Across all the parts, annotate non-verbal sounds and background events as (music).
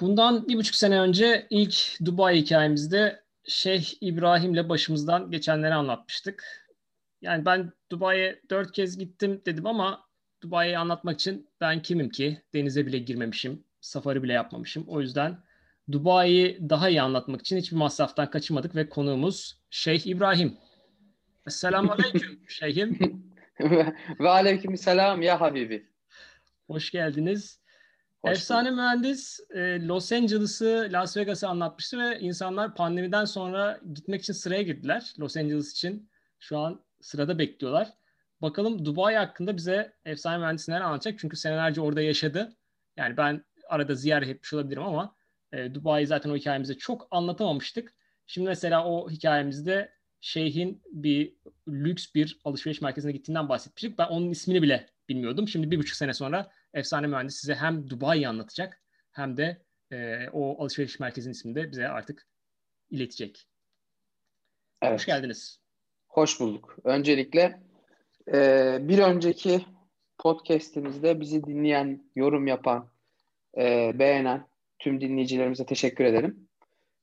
Bundan bir buçuk sene önce ilk Dubai hikayemizde Şeyh İbrahim'le başımızdan geçenleri anlatmıştık. Yani ben Dubai'ye dört kez gittim dedim ama Dubai'yi anlatmak için ben kimim ki? Denize bile girmemişim, safari bile yapmamışım. O yüzden Dubai'yi daha iyi anlatmak için hiçbir masraftan kaçırmadık ve konuğumuz Şeyh İbrahim. Esselamu Aleyküm (laughs) Şeyhim. ve Aleyküm Selam ya Habibi. Hoş geldiniz. Hoş Efsane bulduk. mühendis e, Los Angeles'ı, Las Vegas'ı anlatmıştı ve insanlar pandemiden sonra gitmek için sıraya girdiler. Los Angeles için şu an sırada bekliyorlar. Bakalım Dubai hakkında bize efsane mühendis neler anlatacak? Çünkü senelerce orada yaşadı. Yani ben arada ziyaret etmiş olabilirim ama e, Dubai zaten o hikayemizde çok anlatamamıştık. Şimdi mesela o hikayemizde Şeyh'in bir lüks bir alışveriş merkezine gittiğinden bahsetmiştik. Ben onun ismini bile bilmiyordum. Şimdi bir buçuk sene sonra efsane mühendis size hem Dubai'yi anlatacak hem de e, o alışveriş merkezinin ismini de bize artık iletecek. Evet. Hoş geldiniz. Hoş bulduk. Öncelikle e, bir önceki podcastimizde bizi dinleyen, yorum yapan, e, beğenen tüm dinleyicilerimize teşekkür ederim.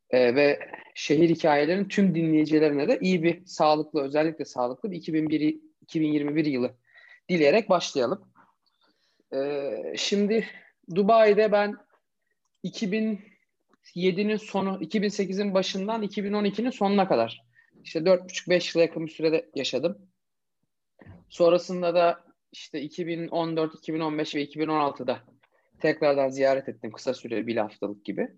E, ve şehir hikayelerinin tüm dinleyicilerine de iyi bir, sağlıklı, özellikle sağlıklı bir 2001, 2021 yılı dileyerek başlayalım. Ee, şimdi Dubai'de ben 2007'nin sonu, 2008'in başından 2012'nin sonuna kadar işte 4,5-5 yıl yakın bir sürede yaşadım. Sonrasında da işte 2014, 2015 ve 2016'da tekrardan ziyaret ettim kısa süre bir haftalık gibi.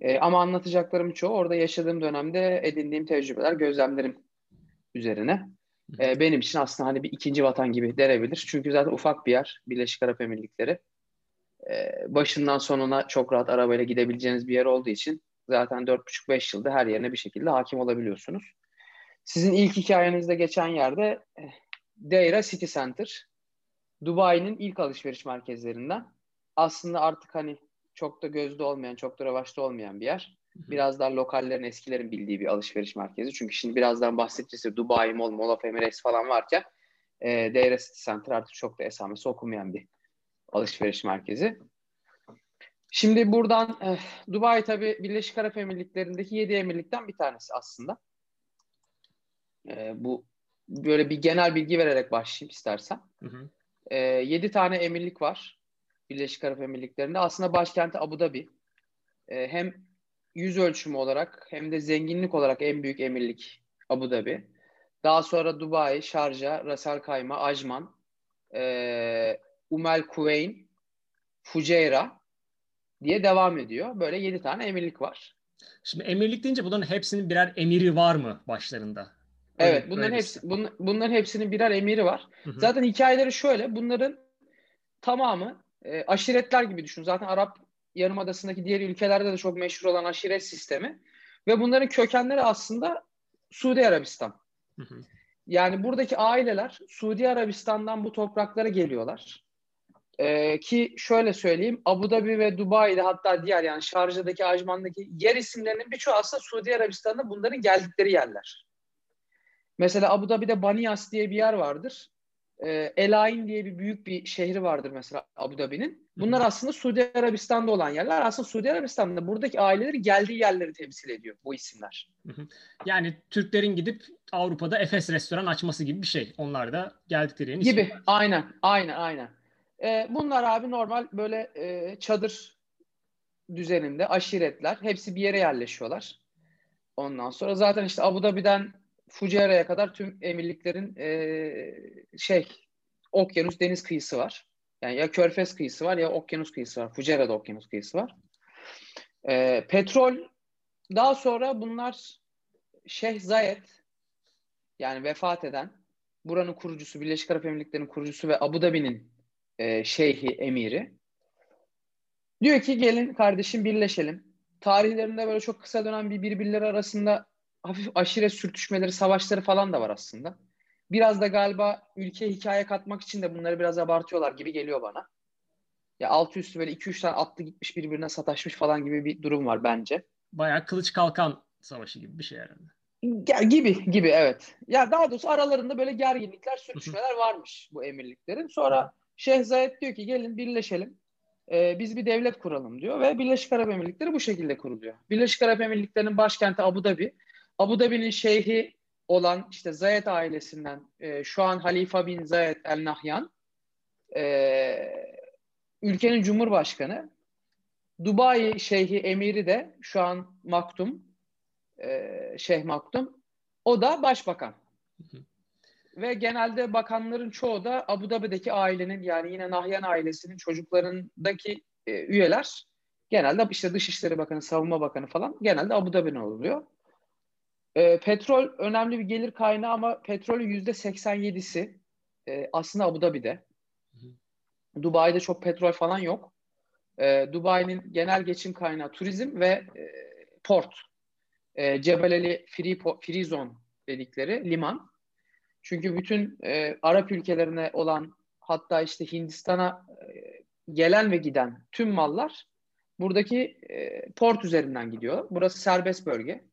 Ee, ama anlatacaklarım çoğu orada yaşadığım dönemde edindiğim tecrübeler, gözlemlerim üzerine e, benim için aslında hani bir ikinci vatan gibi denebilir. Çünkü zaten ufak bir yer Birleşik Arap Emirlikleri. E, başından sonuna çok rahat arabayla gidebileceğiniz bir yer olduğu için zaten 4,5-5 yılda her yerine bir şekilde hakim olabiliyorsunuz. Sizin ilk hikayenizde geçen yerde e, Deira City Center. Dubai'nin ilk alışveriş merkezlerinden. Aslında artık hani çok da gözde olmayan, çok da revaçta olmayan bir yer. Biraz daha lokallerin, eskilerin bildiği bir alışveriş merkezi. Çünkü şimdi birazdan bahsedeceğiz. Dubai Mall, Mall of Emirates falan varken e, Deira City Center artık çok da esamesi okunmayan bir alışveriş merkezi. Şimdi buradan e, Dubai tabi Birleşik Arap Emirlikleri'ndeki 7 emirlikten bir tanesi aslında. E, bu böyle bir genel bilgi vererek başlayayım istersen. Hı hı. E, 7 tane emirlik var Birleşik Arap Emirlikleri'nde. Aslında başkenti Abu Dhabi. E, hem yüz ölçümü olarak hem de zenginlik olarak en büyük emirlik Abu Dhabi. Daha sonra Dubai, Şarja, Rasal Kayma, Ajman, e, Umel Kuveyn, Fuceyra diye devam ediyor. Böyle yedi tane emirlik var. Şimdi emirlik deyince bunların hepsinin birer emiri var mı başlarında? evet, bunların hepsi bun, bunların hepsinin birer emiri var. Hı hı. Zaten hikayeleri şöyle. Bunların tamamı e, aşiretler gibi düşün. Zaten Arap Yarımadası'ndaki diğer ülkelerde de çok meşhur olan aşiret sistemi. Ve bunların kökenleri aslında Suudi Arabistan. Hı hı. Yani buradaki aileler Suudi Arabistan'dan bu topraklara geliyorlar. Ee, ki şöyle söyleyeyim Abu Dhabi ve Dubai'de hatta diğer yani Şarja'daki, Ajman'daki yer isimlerinin birçoğu aslında Suudi Arabistan'da bunların geldikleri yerler. Mesela Abu Dhabi'de Banias diye bir yer vardır e, El Ain diye bir büyük bir şehri vardır mesela Abu Dhabi'nin. Bunlar aslında Suudi Arabistan'da olan yerler. Aslında Suudi Arabistan'da buradaki aileleri geldiği yerleri temsil ediyor bu isimler. Yani Türklerin gidip Avrupa'da Efes restoran açması gibi bir şey. Onlar da geldikleri yerin Gibi. Ismi. Aynen. Aynen. Aynen. Ee, bunlar abi normal böyle e, çadır düzeninde aşiretler. Hepsi bir yere yerleşiyorlar. Ondan sonra zaten işte Abu Dhabi'den Fucera'ya kadar tüm emirliklerin e, şey okyanus deniz kıyısı var. Yani ya körfez kıyısı var ya okyanus kıyısı var. Fucera'da okyanus kıyısı var. E, petrol daha sonra bunlar Şeyh Zayed yani vefat eden buranın kurucusu, Birleşik Arap Emirlikleri'nin kurucusu ve Abu Dhabi'nin e, şeyhi, emiri. Diyor ki gelin kardeşim birleşelim. Tarihlerinde böyle çok kısa dönen bir birbirleri arasında hafif aşiret sürtüşmeleri, savaşları falan da var aslında. Biraz da galiba ülke hikaye katmak için de bunları biraz abartıyorlar gibi geliyor bana. Ya altı üstü böyle iki üç tane atlı gitmiş birbirine sataşmış falan gibi bir durum var bence. Bayağı kılıç kalkan savaşı gibi bir şey herhalde. Ya, gibi gibi evet. Ya daha doğrusu aralarında böyle gerginlikler, sürtüşmeler varmış bu emirliklerin. Sonra Şehzayet diyor ki gelin birleşelim. e, biz bir devlet kuralım diyor ve Birleşik Arap Emirlikleri bu şekilde kuruluyor. Birleşik Arap Emirlikleri'nin başkenti Abu Dhabi. Abu Dhabi'nin şeyhi olan işte Zayed ailesinden e, şu an Halifa bin Zayed El Nahyan e, ülkenin cumhurbaşkanı. Dubai Şeyhi Emiri de şu an Maktum e, Şeyh Maktum. O da başbakan. Ve genelde bakanların çoğu da Abu Dhabi'deki ailenin yani yine Nahyan ailesinin çocuklarındaki e, üyeler genelde işte Dışişleri Bakanı, Savunma Bakanı falan genelde Abu Dhabi'nin oluyor. E, petrol önemli bir gelir kaynağı ama petrolün yüzde 87'si e, aslında Abu Dhabi'de. Dubai'de çok petrol falan yok. E, Dubai'nin genel geçim kaynağı turizm ve e, port. E, Cebel Ali Free, Free Zone dedikleri liman. Çünkü bütün e, Arap ülkelerine olan hatta işte Hindistan'a e, gelen ve giden tüm mallar buradaki e, port üzerinden gidiyor. Burası serbest bölge.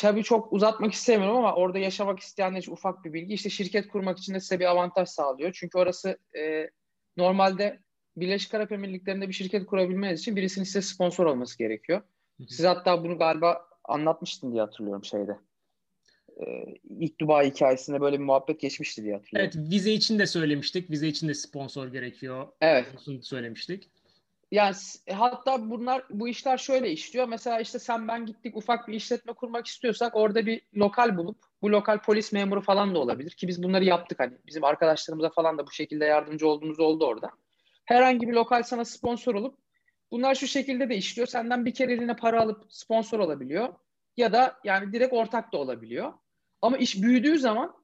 Tabii çok uzatmak istemiyorum ama orada yaşamak isteyenler için ufak bir bilgi. İşte şirket kurmak için de size bir avantaj sağlıyor. Çünkü orası e, normalde Birleşik Arap Emirlikleri'nde bir şirket kurabilmeniz için birisinin size sponsor olması gerekiyor. Siz hatta bunu galiba anlatmıştın diye hatırlıyorum şeyde. Ee, ilk Dubai hikayesinde böyle bir muhabbet geçmişti diye hatırlıyorum. Evet vize için de söylemiştik. Vize için de sponsor gerekiyor. Evet. Bunu söylemiştik. Yani hatta bunlar bu işler şöyle işliyor. Mesela işte sen ben gittik ufak bir işletme kurmak istiyorsak orada bir lokal bulup bu lokal polis memuru falan da olabilir ki biz bunları yaptık hani bizim arkadaşlarımıza falan da bu şekilde yardımcı olduğumuz oldu orada. Herhangi bir lokal sana sponsor olup bunlar şu şekilde de işliyor. Senden bir kere eline para alıp sponsor olabiliyor ya da yani direkt ortak da olabiliyor. Ama iş büyüdüğü zaman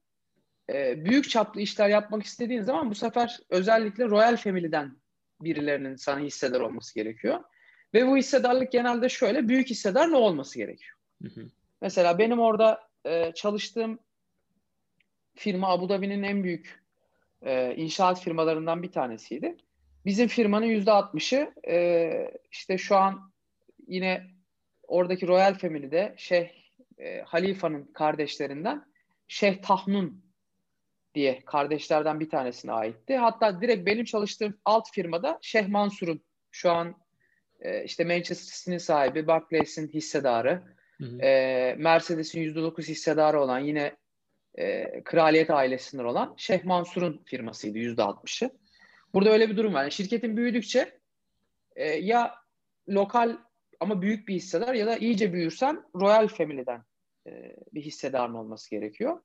e, büyük çaplı işler yapmak istediğin zaman bu sefer özellikle Royal Family'den birilerinin sana hissedar olması gerekiyor. Ve bu hissedarlık genelde şöyle büyük hissedar ne olması gerekiyor. Hı hı. Mesela benim orada e, çalıştığım firma Abu Dhabi'nin en büyük e, inşaat firmalarından bir tanesiydi. Bizim firmanın yüzde altmışı e, işte şu an yine oradaki Royal Family'de Şeyh e, Halifa'nın kardeşlerinden Şeyh Tahnun diye kardeşlerden bir tanesine aitti. Hatta direkt benim çalıştığım alt firmada Şeyh Mansur'un şu an e, işte Manchester City'nin sahibi, Barclays'in hissedarı, hı hı. E, Mercedes'in %9 hissedarı olan yine e, kraliyet ailesinden olan Şeyh Mansur'un firmasıydı %60'ı. Burada öyle bir durum var. Yani şirketin büyüdükçe e, ya lokal ama büyük bir hissedar ya da iyice büyürsen Royal Family'den e, bir hissedarın olması gerekiyor.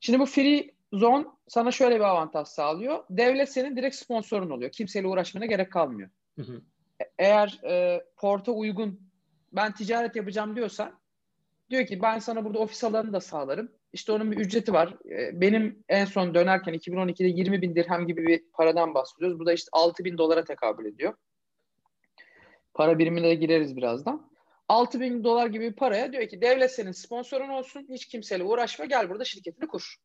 Şimdi bu free zone sana şöyle bir avantaj sağlıyor. Devlet senin direkt sponsorun oluyor. Kimseyle uğraşmana gerek kalmıyor. Hı hı. E, eğer e, porta uygun ben ticaret yapacağım diyorsan diyor ki ben sana burada ofis alanını da sağlarım. İşte onun bir ücreti var. E, benim en son dönerken 2012'de 20 bin dirhem gibi bir paradan bahsediyoruz. Bu da işte 6 bin dolara tekabül ediyor. Para birimine de gireriz birazdan. 6 bin dolar gibi bir paraya diyor ki devlet senin sponsorun olsun. Hiç kimseyle uğraşma. Gel burada şirketini kur.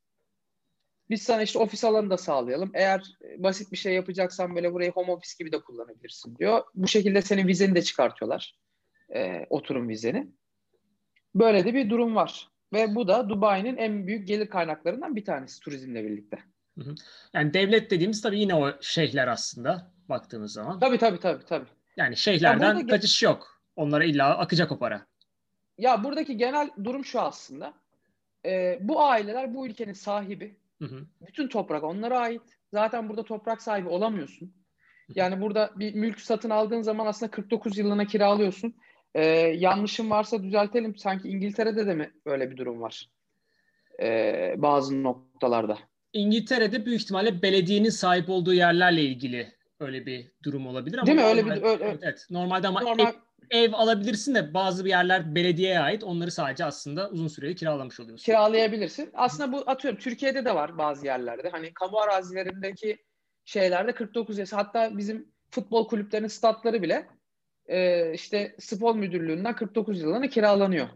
Biz sana işte ofis alanı da sağlayalım. Eğer basit bir şey yapacaksan böyle burayı home office gibi de kullanabilirsin diyor. Bu şekilde senin vizeni de çıkartıyorlar. E, oturum vizeni. Böyle de bir durum var. Ve bu da Dubai'nin en büyük gelir kaynaklarından bir tanesi turizmle birlikte. Yani devlet dediğimiz tabii yine o şeyhler aslında baktığımız zaman. Tabii tabii tabii. tabii. Yani şeyhlerden ya kaçış yok. Onlara illa akacak o para. Ya buradaki genel durum şu aslında. Ee, bu aileler bu ülkenin sahibi. Hı hı. Bütün toprak onlara ait. Zaten burada toprak sahibi olamıyorsun. Yani burada bir mülk satın aldığın zaman aslında 49 yılına kiralıyorsun. Ee, yanlışım varsa düzeltelim. Sanki İngiltere'de de mi böyle bir durum var? Ee, bazı noktalarda. İngiltere'de büyük ihtimalle belediyenin sahip olduğu yerlerle ilgili öyle bir durum olabilir ama Değil mi? Öyle normalde, bir öyle, evet. Normalde ama normal... ev alabilirsin de bazı bir yerler belediyeye ait. Onları sadece aslında uzun süreli kiralamış oluyorsun. Kiralayabilirsin. Aslında bu atıyorum Türkiye'de de var bazı yerlerde. Hani kamu arazilerindeki şeylerde 49 yaş hatta bizim futbol kulüplerinin statları bile e, işte spor müdürlüğünden 49 yılına kiralanıyor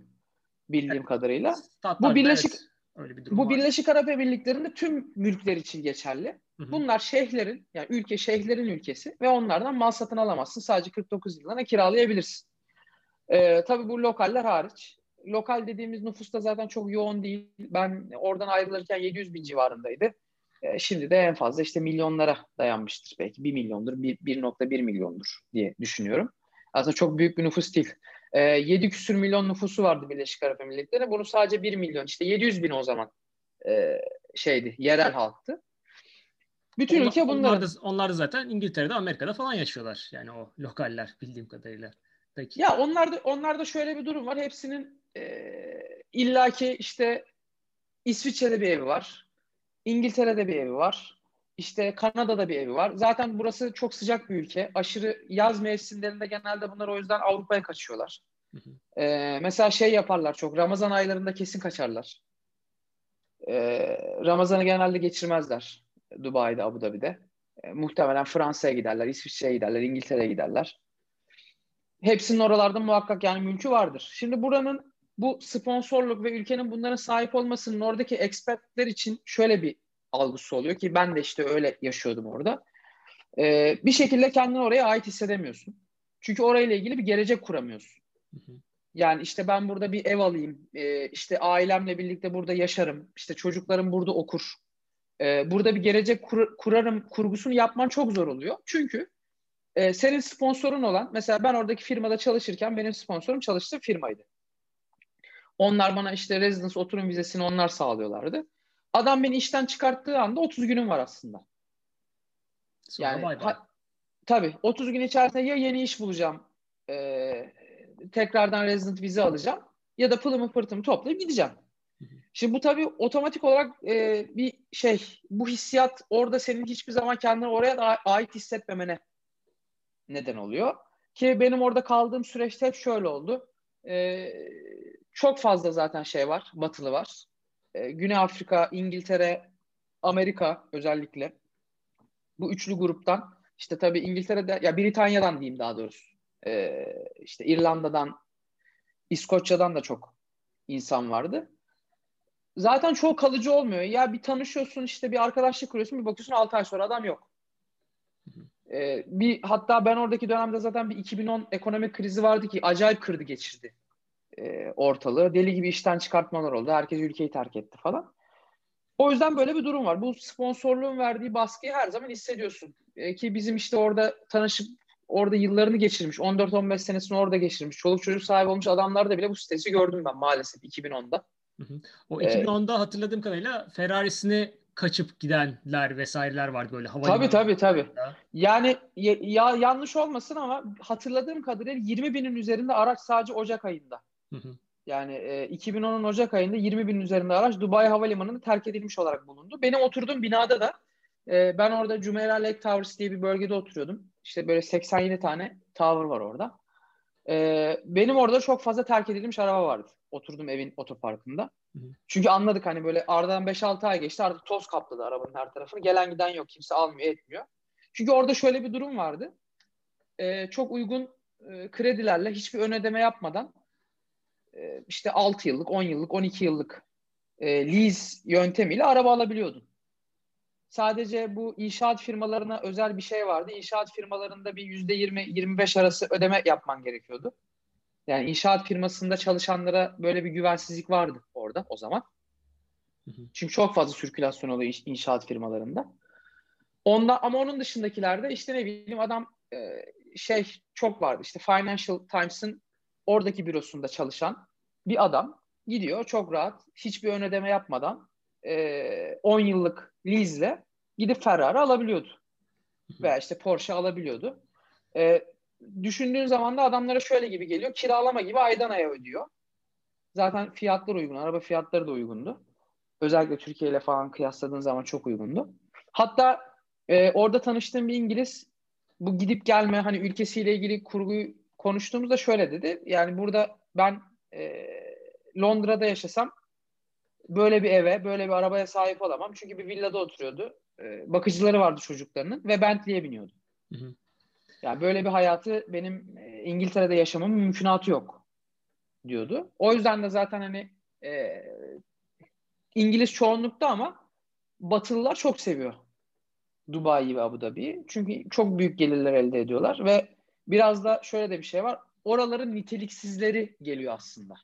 bildiğim evet. kadarıyla. Statlar, bu Birleşik evet. Öyle bir durum bu var. Birleşik Arap Emirlikleri'nde tüm mülkler için geçerli. Hı hı. Bunlar şeyhlerin yani ülke şeyhlerin ülkesi ve onlardan mal satın alamazsın. Sadece 49 yılına kiralayabilirsin. Ee, tabii bu lokaller hariç. Lokal dediğimiz nüfus da zaten çok yoğun değil. Ben oradan ayrılırken 700 bin civarındaydı. E, şimdi de en fazla işte milyonlara dayanmıştır belki. 1 milyondur, 1.1 milyondur diye düşünüyorum. Aslında çok büyük bir nüfus değil. E, 7 küsür milyon nüfusu vardı Birleşik Arap Emirlikleri'nde. Bunu sadece 1 milyon, işte 700 bin o zaman e, şeydi, yerel halktı. Bütün onlar, ülke bunlar. Onlar da, onlar da zaten İngiltere'de, Amerika'da falan yaşıyorlar. Yani o lokaller bildiğim kadarıyla. Peki. Ya onlarda onlarda şöyle bir durum var. Hepsinin e, illaki işte İsviçre'de bir evi var. İngiltere'de bir evi var. İşte Kanada'da bir evi var. Zaten burası çok sıcak bir ülke. Aşırı yaz mevsimlerinde genelde bunlar o yüzden Avrupa'ya kaçıyorlar. Hı hı. Ee, mesela şey yaparlar çok. Ramazan aylarında kesin kaçarlar. Ee, Ramazan'ı genelde geçirmezler. Dubai'de, Abu Dhabi'de. Ee, muhtemelen Fransa'ya giderler, İsviçre'ye giderler, İngiltere'ye giderler. Hepsinin oralarda muhakkak yani mülkü vardır. Şimdi buranın bu sponsorluk ve ülkenin bunların sahip olmasının oradaki expertler için şöyle bir algısı oluyor ki ben de işte öyle yaşıyordum orada. Ee, bir şekilde kendini oraya ait hissedemiyorsun. Çünkü orayla ilgili bir gelecek kuramıyorsun. Yani işte ben burada bir ev alayım, e, işte ailemle birlikte burada yaşarım, işte çocuklarım burada okur. E, burada bir gelecek kur, kurarım kurgusunu yapman çok zor oluyor. Çünkü e, senin sponsorun olan, mesela ben oradaki firmada çalışırken benim sponsorum çalıştığı firmaydı. Onlar bana işte residence oturum vizesini onlar sağlıyorlardı. Adam beni işten çıkarttığı anda 30 günüm var aslında. Sonra yani bay bay. Ha, tabii 30 gün içerisinde ya yeni iş bulacağım, e, tekrardan resident vize alacağım ya da pılımı pırtımı toplayıp gideceğim. Şimdi bu tabii otomatik olarak e, bir şey, bu hissiyat orada senin hiçbir zaman kendini oraya da ait hissetmemene neden oluyor. Ki benim orada kaldığım süreçte hep şöyle oldu. E, çok fazla zaten şey var, batılı var. E, Güney Afrika, İngiltere, Amerika özellikle. Bu üçlü gruptan işte tabii İngiltere'de ya Britanya'dan diyeyim daha doğrusu. E, işte İrlanda'dan, İskoçya'dan da çok insan vardı. Zaten çok kalıcı olmuyor. Ya bir tanışıyorsun işte bir arkadaşlık kuruyorsun bir bakıyorsun 6 ay sonra adam yok. Ee, bir hatta ben oradaki dönemde zaten bir 2010 ekonomik krizi vardı ki acayip kırdı geçirdi e, ortalığı. Deli gibi işten çıkartmalar oldu. Herkes ülkeyi terk etti falan. O yüzden böyle bir durum var. Bu sponsorluğun verdiği baskıyı her zaman hissediyorsun. E, ki bizim işte orada tanışıp orada yıllarını geçirmiş, 14-15 senesini orada geçirmiş, çoluk çocuk sahibi olmuş adamlarda bile bu stresi gördüm ben maalesef 2010'da. O 2010'da ee, hatırladığım kadarıyla Ferrari'sini kaçıp gidenler vesaireler vardı böyle hava Tabii tabii tabii. Yani ya, ya yanlış olmasın ama hatırladığım kadarıyla 20 binin üzerinde araç sadece Ocak ayında. Hı hı. Yani e, 2010'un Ocak ayında 20 binin üzerinde araç Dubai Havalimanı'nda terk edilmiş olarak bulundu. Benim oturduğum binada da e, ben orada Jumeirah Lake Towers diye bir bölgede oturuyordum. İşte böyle 87 tane tower var orada. E, benim orada çok fazla terk edilmiş araba vardı. Oturdum evin otoparkında. Hı hı. Çünkü anladık hani böyle aradan 5-6 ay geçti artık toz kapladı arabanın her tarafını. Gelen giden yok kimse almıyor etmiyor. Çünkü orada şöyle bir durum vardı. E, çok uygun e, kredilerle hiçbir ön ödeme yapmadan e, işte 6 yıllık, 10 yıllık, 12 yıllık e, lease yöntemiyle araba alabiliyordun. Sadece bu inşaat firmalarına özel bir şey vardı. İnşaat firmalarında bir %20-25 arası ödeme yapman gerekiyordu. Yani inşaat firmasında çalışanlara böyle bir güvensizlik vardı orada o zaman. Çünkü çok fazla sirkülasyon oluyor inşaat firmalarında. Onda ama onun dışındakilerde işte ne bileyim adam e, şey çok vardı. İşte Financial Times'ın oradaki bürosunda çalışan bir adam gidiyor çok rahat hiçbir ön ödeme yapmadan e, 10 yıllık lease'le gidip Ferrari alabiliyordu. Veya işte Porsche alabiliyordu. E, düşündüğün zaman da adamlara şöyle gibi geliyor. Kiralama gibi aydan aya ödüyor. Zaten fiyatlar uygun. Araba fiyatları da uygundu. Özellikle Türkiye ile falan kıyasladığın zaman çok uygundu. Hatta e, orada tanıştığım bir İngiliz bu gidip gelme hani ülkesiyle ilgili kurguyu konuştuğumuzda şöyle dedi. Yani burada ben e, Londra'da yaşasam böyle bir eve, böyle bir arabaya sahip olamam. Çünkü bir villada oturuyordu. E, bakıcıları vardı çocuklarının ve Bentley'e biniyordu. Hı hı. Yani böyle bir hayatı benim e, İngiltere'de yaşamamın mümkünatı yok diyordu. O yüzden de zaten hani e, İngiliz çoğunlukta ama Batılılar çok seviyor Dubai ve Abu Dhabi'yi. Çünkü çok büyük gelirler elde ediyorlar ve biraz da şöyle de bir şey var. Oraların niteliksizleri geliyor aslında.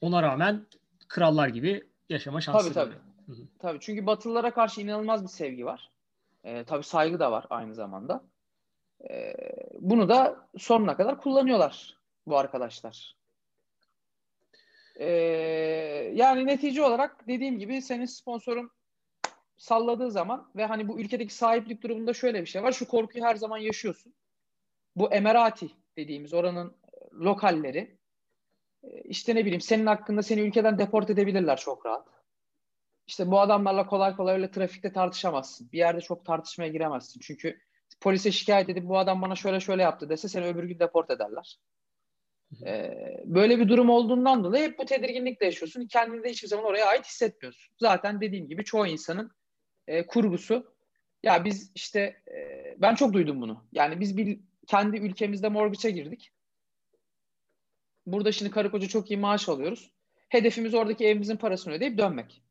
Ona rağmen krallar gibi yaşama şansı. Tabii tabii. Hı hı. Tabii çünkü Batılılara karşı inanılmaz bir sevgi var. Ee, tabii saygı da var aynı zamanda. Ee, bunu da sonuna kadar kullanıyorlar bu arkadaşlar. Ee, yani netice olarak dediğim gibi senin sponsorun salladığı zaman ve hani bu ülkedeki sahiplik durumunda şöyle bir şey var. Şu korkuyu her zaman yaşıyorsun. Bu Emirati dediğimiz oranın lokalleri e, işte ne bileyim senin hakkında seni ülkeden deport edebilirler çok rahat. İşte bu adamlarla kolay kolay öyle trafikte tartışamazsın. Bir yerde çok tartışmaya giremezsin. Çünkü polise şikayet edip bu adam bana şöyle şöyle yaptı dese seni öbür gün deport ederler. Ee, böyle bir durum olduğundan dolayı hep bu tedirginlikle yaşıyorsun. Kendini de hiçbir zaman oraya ait hissetmiyorsun. Zaten dediğim gibi çoğu insanın e, kurgusu ya biz işte e, ben çok duydum bunu. Yani biz bir kendi ülkemizde mortgage'a girdik. Burada şimdi karı koca çok iyi maaş alıyoruz. Hedefimiz oradaki evimizin parasını ödeyip dönmek.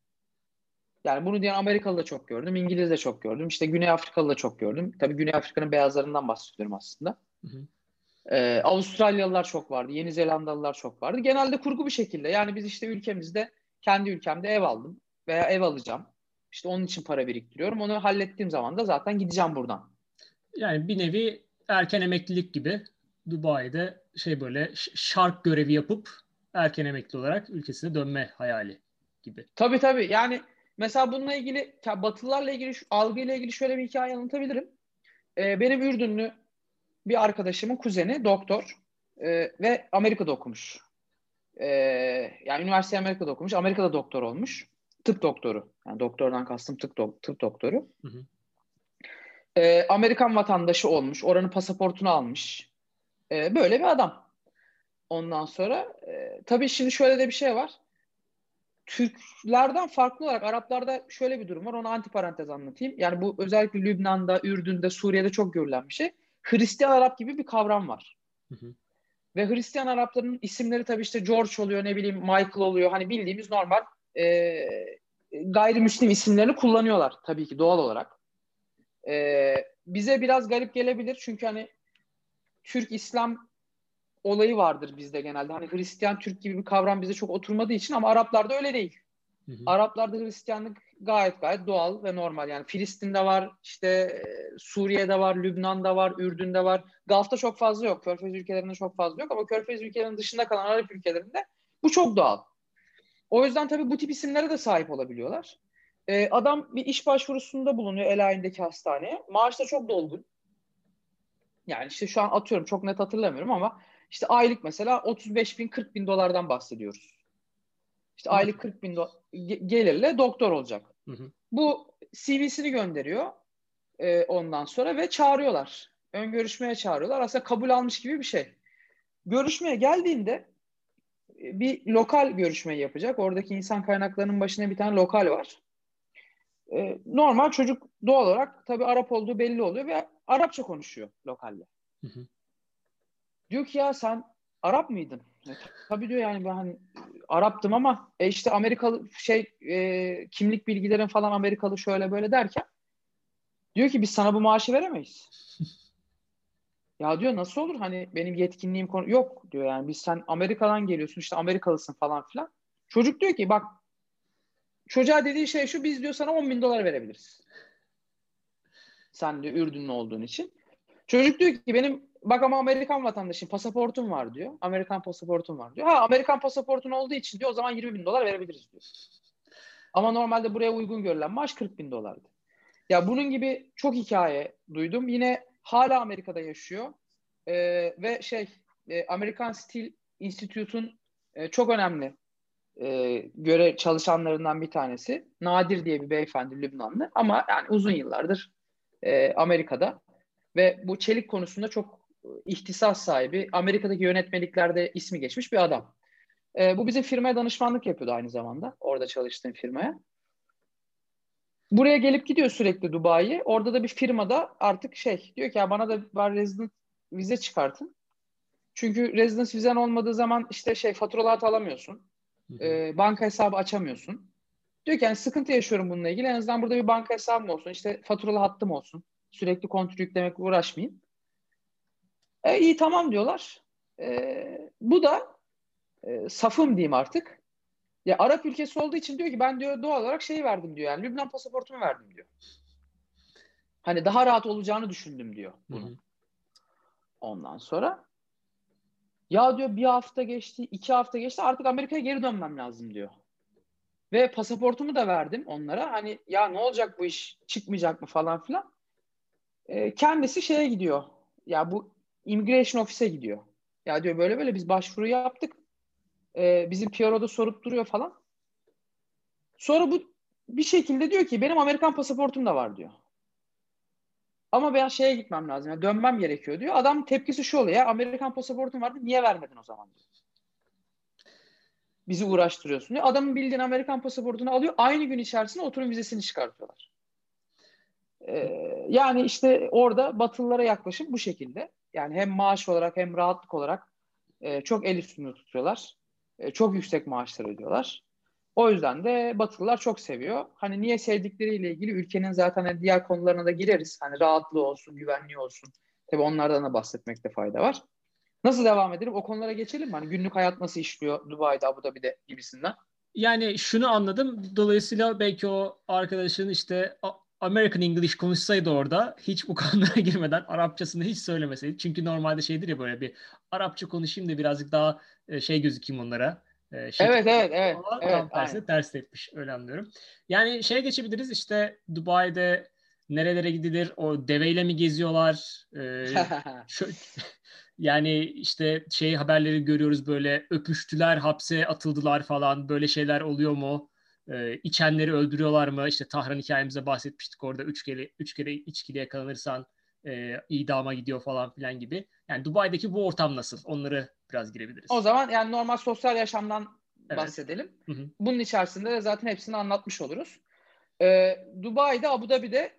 Yani bunu diyen Amerikalı da çok gördüm, İngiliz de çok gördüm, işte Güney Afrikalı da çok gördüm. Tabii Güney Afrika'nın beyazlarından bahsediyorum aslında. Hı hı. Ee, Avustralyalılar çok vardı, Yeni Zelandalılar çok vardı. Genelde kurgu bir şekilde. Yani biz işte ülkemizde, kendi ülkemde ev aldım veya ev alacağım. İşte onun için para biriktiriyorum. Onu hallettiğim zaman da zaten gideceğim buradan. Yani bir nevi erken emeklilik gibi Dubai'de şey böyle şark görevi yapıp erken emekli olarak ülkesine dönme hayali gibi. Tabii tabii. Yani mesela bununla ilgili Batılılarla ilgili algıyla ilgili şöyle bir hikaye anlatabilirim. Ee, benim Ürdünlü bir arkadaşımın kuzeni doktor e, ve Amerika'da okumuş. E, yani üniversite Amerika'da okumuş. Amerika'da doktor olmuş. Tıp doktoru. Yani doktordan kastım tıp, do- tıp doktoru. Hı hı. E, Amerikan vatandaşı olmuş. Oranın pasaportunu almış. E, böyle bir adam. Ondan sonra e, tabii şimdi şöyle de bir şey var. Türklerden farklı olarak Araplarda şöyle bir durum var. Onu antiparantez anlatayım. Yani bu özellikle Lübnan'da, Ürdün'de, Suriye'de çok görülen bir şey. Hristiyan Arap gibi bir kavram var. Hı hı. Ve Hristiyan Arapların isimleri tabii işte George oluyor, ne bileyim Michael oluyor. Hani bildiğimiz normal e, gayrimüslim isimlerini kullanıyorlar tabii ki doğal olarak. E, bize biraz garip gelebilir çünkü hani Türk İslam olayı vardır bizde genelde. Hani Hristiyan Türk gibi bir kavram bize çok oturmadığı için ama Araplarda öyle değil. Hı hı. Araplarda Hristiyanlık gayet gayet doğal ve normal. Yani Filistin'de var, işte e, Suriye'de var, Lübnan'da var, Ürdün'de var. Gulf'ta çok fazla yok. Körfez ülkelerinde çok fazla yok ama Körfez ülkelerinin dışında kalan Arap ülkelerinde bu çok doğal. O yüzden tabii bu tip isimlere de sahip olabiliyorlar. Ee, adam bir iş başvurusunda bulunuyor Elahin'deki hastaneye. Maaş da çok dolgun. Yani işte şu an atıyorum çok net hatırlamıyorum ama işte aylık mesela 35 bin 40 bin dolardan bahsediyoruz. İşte aylık 40 bin do- gelirle doktor olacak. Hı hı. Bu CV'sini gönderiyor e, ondan sonra ve çağırıyorlar. Ön görüşmeye çağırıyorlar. Aslında kabul almış gibi bir şey. Görüşmeye geldiğinde e, bir lokal görüşmeyi yapacak. Oradaki insan kaynaklarının başına bir tane lokal var. E, normal çocuk doğal olarak tabii Arap olduğu belli oluyor ve Arapça konuşuyor lokalle. Hı hı. Diyor ki ya sen Arap mıydın? E, tabii diyor yani ben hani Araptım ama e işte Amerikalı şey e, kimlik bilgilerin falan Amerikalı şöyle böyle derken diyor ki biz sana bu maaşı veremeyiz. (laughs) ya diyor nasıl olur hani benim yetkinliğim konu yok diyor yani biz sen Amerika'dan geliyorsun işte Amerikalısın falan filan. Çocuk diyor ki bak çocuğa dediği şey şu biz diyor sana 10 bin dolar verebiliriz. Sen de Ürdünlü olduğun için. Çocuk diyor ki benim bak ama Amerikan vatandaşım pasaportum var diyor. Amerikan pasaportum var diyor. Ha Amerikan pasaportun olduğu için diyor o zaman 20 bin dolar verebiliriz diyor. Ama normalde buraya uygun görülen maaş 40 bin dolardı. Ya bunun gibi çok hikaye duydum. Yine hala Amerika'da yaşıyor. Ee, ve şey e, American Steel Institute'un e, çok önemli e, göre çalışanlarından bir tanesi. Nadir diye bir beyefendi Lübnanlı ama yani uzun yıllardır e, Amerika'da ve bu çelik konusunda çok ihtisas sahibi, Amerika'daki yönetmeliklerde ismi geçmiş bir adam. E, bu bizim firmaya danışmanlık yapıyordu aynı zamanda. Orada çalıştığım firmaya. Buraya gelip gidiyor sürekli Dubai'ye. Orada da bir firmada artık şey diyor ki ya bana da var resident vize çıkartın. Çünkü residence vizen olmadığı zaman işte şey faturalar alamıyorsun. E, banka hesabı açamıyorsun. Diyor ki yani sıkıntı yaşıyorum bununla ilgili. En azından burada bir banka hesabım olsun. İşte faturalı hattım olsun. Sürekli kontrol yüklemekle uğraşmayayım. E, iyi tamam diyorlar. E, bu da e, safım diyeyim artık. Ya Arap ülkesi olduğu için diyor ki ben diyor doğal olarak şeyi verdim diyor. Yani Lübnan pasaportumu verdim diyor. Hani daha rahat olacağını düşündüm diyor bunu. Hı hı. Ondan sonra ya diyor bir hafta geçti, iki hafta geçti artık Amerika'ya geri dönmem lazım diyor. Ve pasaportumu da verdim onlara. Hani ya ne olacak bu iş çıkmayacak mı falan filan. E, kendisi şeye gidiyor. Ya bu immigration ofise gidiyor. Ya diyor böyle böyle biz başvuru yaptık. E, bizim PRO'da sorup duruyor falan. Sonra bu bir şekilde diyor ki benim Amerikan pasaportum da var diyor. Ama ben şeye gitmem lazım. Yani dönmem gerekiyor diyor. Adam tepkisi şu oluyor. Ya Amerikan pasaportum vardı niye vermedin o zaman diyor. Bizi uğraştırıyorsun diyor. Adamın bildiğin Amerikan pasaportunu alıyor. Aynı gün içerisinde oturum vizesini çıkartıyorlar. Ee, yani işte orada Batılılara yaklaşım bu şekilde. Yani hem maaş olarak hem rahatlık olarak e, çok el üstünde tutuyorlar. E, çok yüksek maaşlar ödüyorlar. O yüzden de Batılılar çok seviyor. Hani niye sevdikleriyle ilgili ülkenin zaten diğer konularına da gireriz. Hani rahatlığı olsun, güvenliği olsun. Tabii onlardan da bahsetmekte fayda var. Nasıl devam edelim? O konulara geçelim mi? Hani günlük hayat nasıl işliyor Dubai'de, Abu Dhabi'de gibisinden. Yani şunu anladım. Dolayısıyla belki o arkadaşın işte American English konuşsaydı orada hiç bu (laughs) konulara girmeden Arapçasını hiç söylemeseydi. Çünkü normalde şeydir ya böyle bir Arapça konuşayım da birazcık daha e, şey gözükeyim onlara. E, evet evet evet. Ama evet tam ters etmiş öyle anlıyorum. Yani şeye geçebiliriz işte Dubai'de nerelere gidilir? O deveyle mi geziyorlar? Ee, (laughs) şu, (laughs) yani işte şey haberleri görüyoruz böyle öpüştüler, hapse atıldılar falan böyle şeyler oluyor mu? Ee, içenleri öldürüyorlar mı? İşte Tahran hikayemize bahsetmiştik orada üç kere üç kere içkili yakalanırsan e, idama gidiyor falan filan gibi. Yani Dubai'deki bu ortam nasıl? Onları biraz girebiliriz. O zaman yani normal sosyal yaşamdan evet. bahsedelim. Hı hı. Bunun içerisinde de zaten hepsini anlatmış oluruz. Ee, Dubai'de, Abu Dhabi'de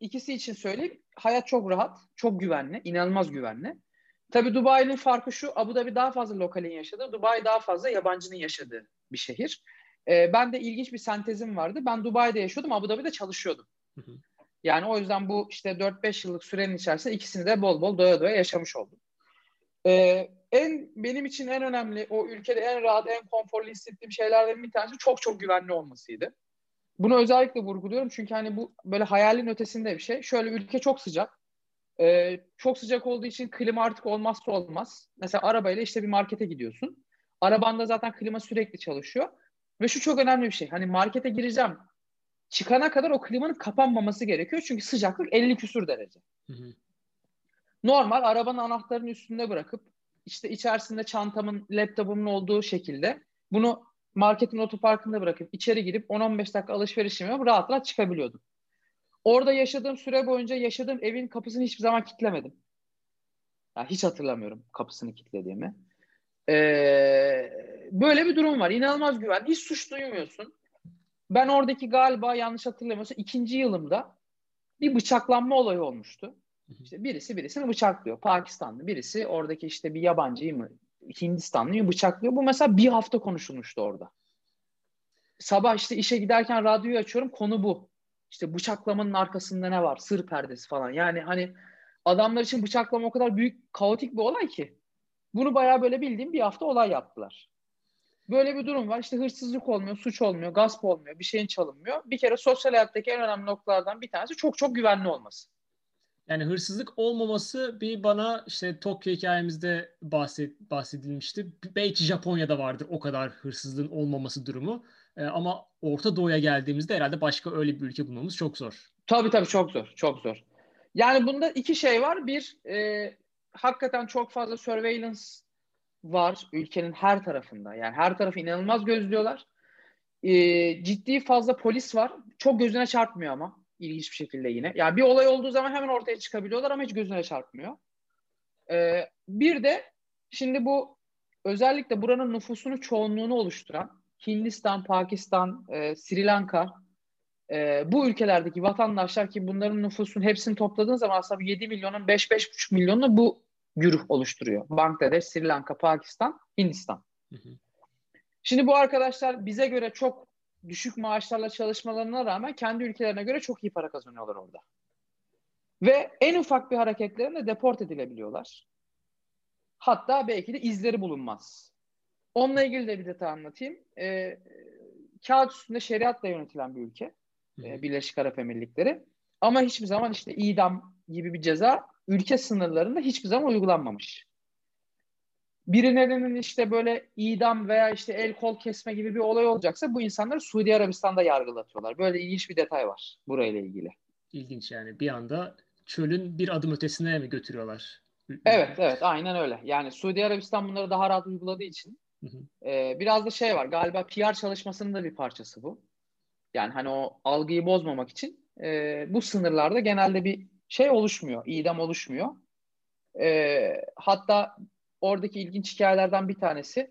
ikisi için söyleyeyim. Hayat çok rahat, çok güvenli, inanılmaz güvenli. Tabii Dubai'nin farkı şu, Abu Dhabi daha fazla lokalin yaşadığı, Dubai daha fazla yabancının yaşadığı bir şehir. Ee, ben de ilginç bir sentezim vardı. Ben Dubai'de yaşıyordum, Abu Dhabi'de çalışıyordum. Hı hı. Yani o yüzden bu işte 4-5 yıllık sürenin içerisinde ikisini de bol bol doya doya yaşamış oldum. Ee, en benim için en önemli o ülkede en rahat, en konforlu hissettiğim şeylerden bir tanesi çok çok güvenli olmasıydı. Bunu özellikle vurguluyorum çünkü hani bu böyle hayalin ötesinde bir şey. Şöyle ülke çok sıcak. Ee, çok sıcak olduğu için klima artık olmazsa olmaz. Mesela arabayla işte bir markete gidiyorsun. Arabanda zaten klima sürekli çalışıyor. Ve şu çok önemli bir şey. Hani markete gireceğim. Çıkana kadar o klimanın kapanmaması gerekiyor. Çünkü sıcaklık 50 küsur derece. Hı hı. Normal arabanın anahtarını üstünde bırakıp işte içerisinde çantamın, laptopumun olduğu şekilde bunu marketin otoparkında bırakıp içeri girip 10-15 dakika alışveriş yapıp rahat rahat çıkabiliyordum. Orada yaşadığım süre boyunca yaşadığım evin kapısını hiçbir zaman kilitlemedim. Yani hiç hatırlamıyorum kapısını kilitlediğimi. Ee, böyle bir durum var. İnanılmaz güven. Hiç suç duymuyorsun. Ben oradaki galiba yanlış hatırlamıyorsam ikinci yılımda bir bıçaklanma olayı olmuştu. İşte birisi birisini bıçaklıyor. Pakistanlı birisi oradaki işte bir yabancıyı mı Hindistanlıyı bıçaklıyor. Bu mesela bir hafta konuşulmuştu orada. Sabah işte işe giderken radyoyu açıyorum konu bu. İşte bıçaklamanın arkasında ne var? Sır perdesi falan. Yani hani adamlar için bıçaklama o kadar büyük kaotik bir olay ki. Bunu bayağı böyle bildiğim bir hafta olay yaptılar. Böyle bir durum var. İşte hırsızlık olmuyor, suç olmuyor, gasp olmuyor, bir şeyin çalınmıyor. Bir kere sosyal hayattaki en önemli noktalardan bir tanesi çok çok güvenli olması. Yani hırsızlık olmaması bir bana işte Tokyo hikayemizde bahset, bahsedilmişti. Belki Japonya'da vardır o kadar hırsızlığın olmaması durumu. Ee, ama Orta Doğu'ya geldiğimizde herhalde başka öyle bir ülke bulmamız çok zor. Tabii tabii çok zor, çok zor. Yani bunda iki şey var. Bir, e, hakikaten çok fazla surveillance var ülkenin her tarafında. Yani her tarafı inanılmaz gözlüyorlar. E, ciddi fazla polis var. Çok gözüne çarpmıyor ama ilginç bir şekilde yine. Yani bir olay olduğu zaman hemen ortaya çıkabiliyorlar ama hiç gözüne çarpmıyor. E, bir de şimdi bu özellikle buranın nüfusunu çoğunluğunu oluşturan Hindistan, Pakistan, e, Sri Lanka e, bu ülkelerdeki vatandaşlar ki bunların nüfusun hepsini topladığın zaman aslında 7 milyonun 5-5,5 milyonunu bu güruh oluşturuyor. Bangladeş, Sri Lanka, Pakistan, Hindistan. Hı hı. Şimdi bu arkadaşlar bize göre çok düşük maaşlarla çalışmalarına rağmen kendi ülkelerine göre çok iyi para kazanıyorlar orada. Ve en ufak bir hareketlerinde deport edilebiliyorlar. Hatta belki de izleri bulunmaz. Onunla ilgili de bir detay anlatayım. E, kağıt üstünde şeriatla yönetilen bir ülke. E, Birleşik Arap Emirlikleri. Ama hiçbir zaman işte idam gibi bir ceza ülke sınırlarında hiçbir zaman uygulanmamış. Birilerinin işte böyle idam veya işte el kol kesme gibi bir olay olacaksa bu insanları Suudi Arabistan'da yargılatıyorlar. Böyle ilginç bir detay var burayla ilgili. İlginç yani bir anda çölün bir adım ötesine mi götürüyorlar? Evet evet aynen öyle. Yani Suudi Arabistan bunları daha rahat uyguladığı için hı hı. E, biraz da şey var galiba PR çalışmasının da bir parçası bu. Yani hani o algıyı bozmamak için e, bu sınırlarda genelde bir şey oluşmuyor, idam oluşmuyor. E, hatta oradaki ilginç hikayelerden bir tanesi,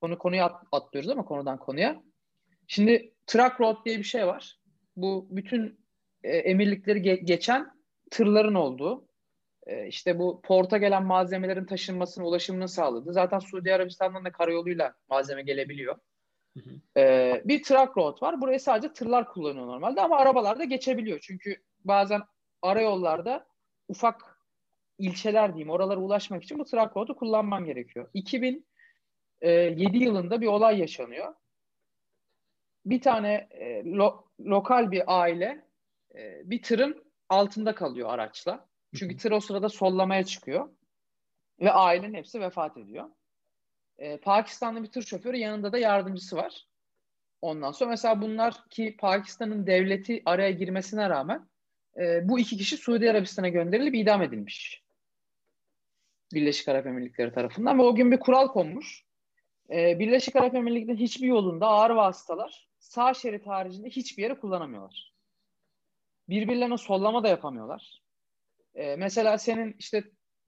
konu konuya at, atlıyoruz ama konudan konuya. Şimdi truck road diye bir şey var. Bu bütün e, emirlikleri ge- geçen tırların olduğu, e, işte bu porta gelen malzemelerin taşınmasını, ulaşımını sağladı. Zaten Suudi Arabistan'dan da karayoluyla malzeme gelebiliyor. Hı hı. E, bir truck road var. Burayı sadece tırlar kullanıyor normalde ama arabalar da geçebiliyor. Çünkü bazen arayollarda ufak ilçeler diyeyim oralara ulaşmak için bu truck road'u kullanman gerekiyor. 2007 yılında bir olay yaşanıyor. Bir tane e, lo, lokal bir aile e, bir tırın altında kalıyor araçla. Çünkü tır o sırada sollamaya çıkıyor. Ve ailenin hepsi vefat ediyor. Ee, Pakistanlı bir tır şoförü yanında da yardımcısı var. Ondan sonra mesela bunlar ki Pakistan'ın devleti araya girmesine rağmen e, bu iki kişi Suudi Arabistan'a gönderilip idam edilmiş. Birleşik Arap Emirlikleri tarafından ve o gün bir kural konmuş. E, Birleşik Arap Emirlikleri'nin hiçbir yolunda ağır vasıtalar sağ şerit haricinde hiçbir yere kullanamıyorlar. Birbirlerine sollama da yapamıyorlar. E, mesela senin işte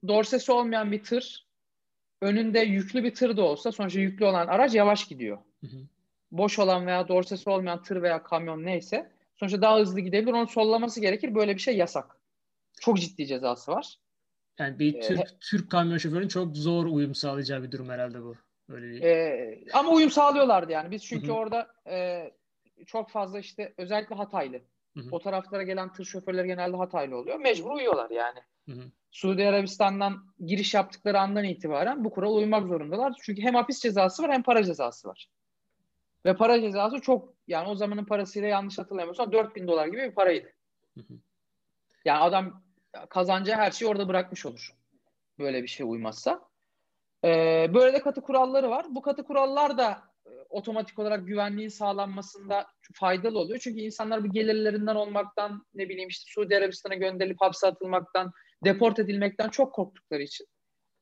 dorsesi olmayan bir tır önünde yüklü bir tır da olsa sonuçta yüklü olan araç yavaş gidiyor. Hı hı. Boş olan veya dorsesi olmayan tır veya kamyon neyse sonuçta daha hızlı gidebilir. Onun sollaması gerekir. Böyle bir şey yasak. Çok ciddi cezası var. Yani bir Türk, ee, Türk kamyon şoförünün çok zor uyum sağlayacağı bir durum herhalde bu. Öyle bir... e, ama uyum sağlıyorlardı yani. Biz çünkü Hı-hı. orada e, çok fazla işte özellikle Hataylı. Hı-hı. O taraflara gelen tır şoförleri genelde Hataylı oluyor. Mecbur uyuyorlar yani. Hı-hı. Suudi Arabistan'dan giriş yaptıkları andan itibaren bu kurala uymak zorundalar. Çünkü hem hapis cezası var hem para cezası var. Ve para cezası çok yani o zamanın parasıyla yanlış hatırlamıyorsam 4000 dolar gibi bir paraydı. Yani adam kazancı her şeyi orada bırakmış olur. Böyle bir şey uymazsa. Ee, böyle de katı kuralları var. Bu katı kurallar da e, otomatik olarak güvenliğin sağlanmasında faydalı oluyor. Çünkü insanlar bir gelirlerinden olmaktan ne bileyim işte Suudi Arabistan'a gönderilip hapse atılmaktan deport edilmekten çok korktukları için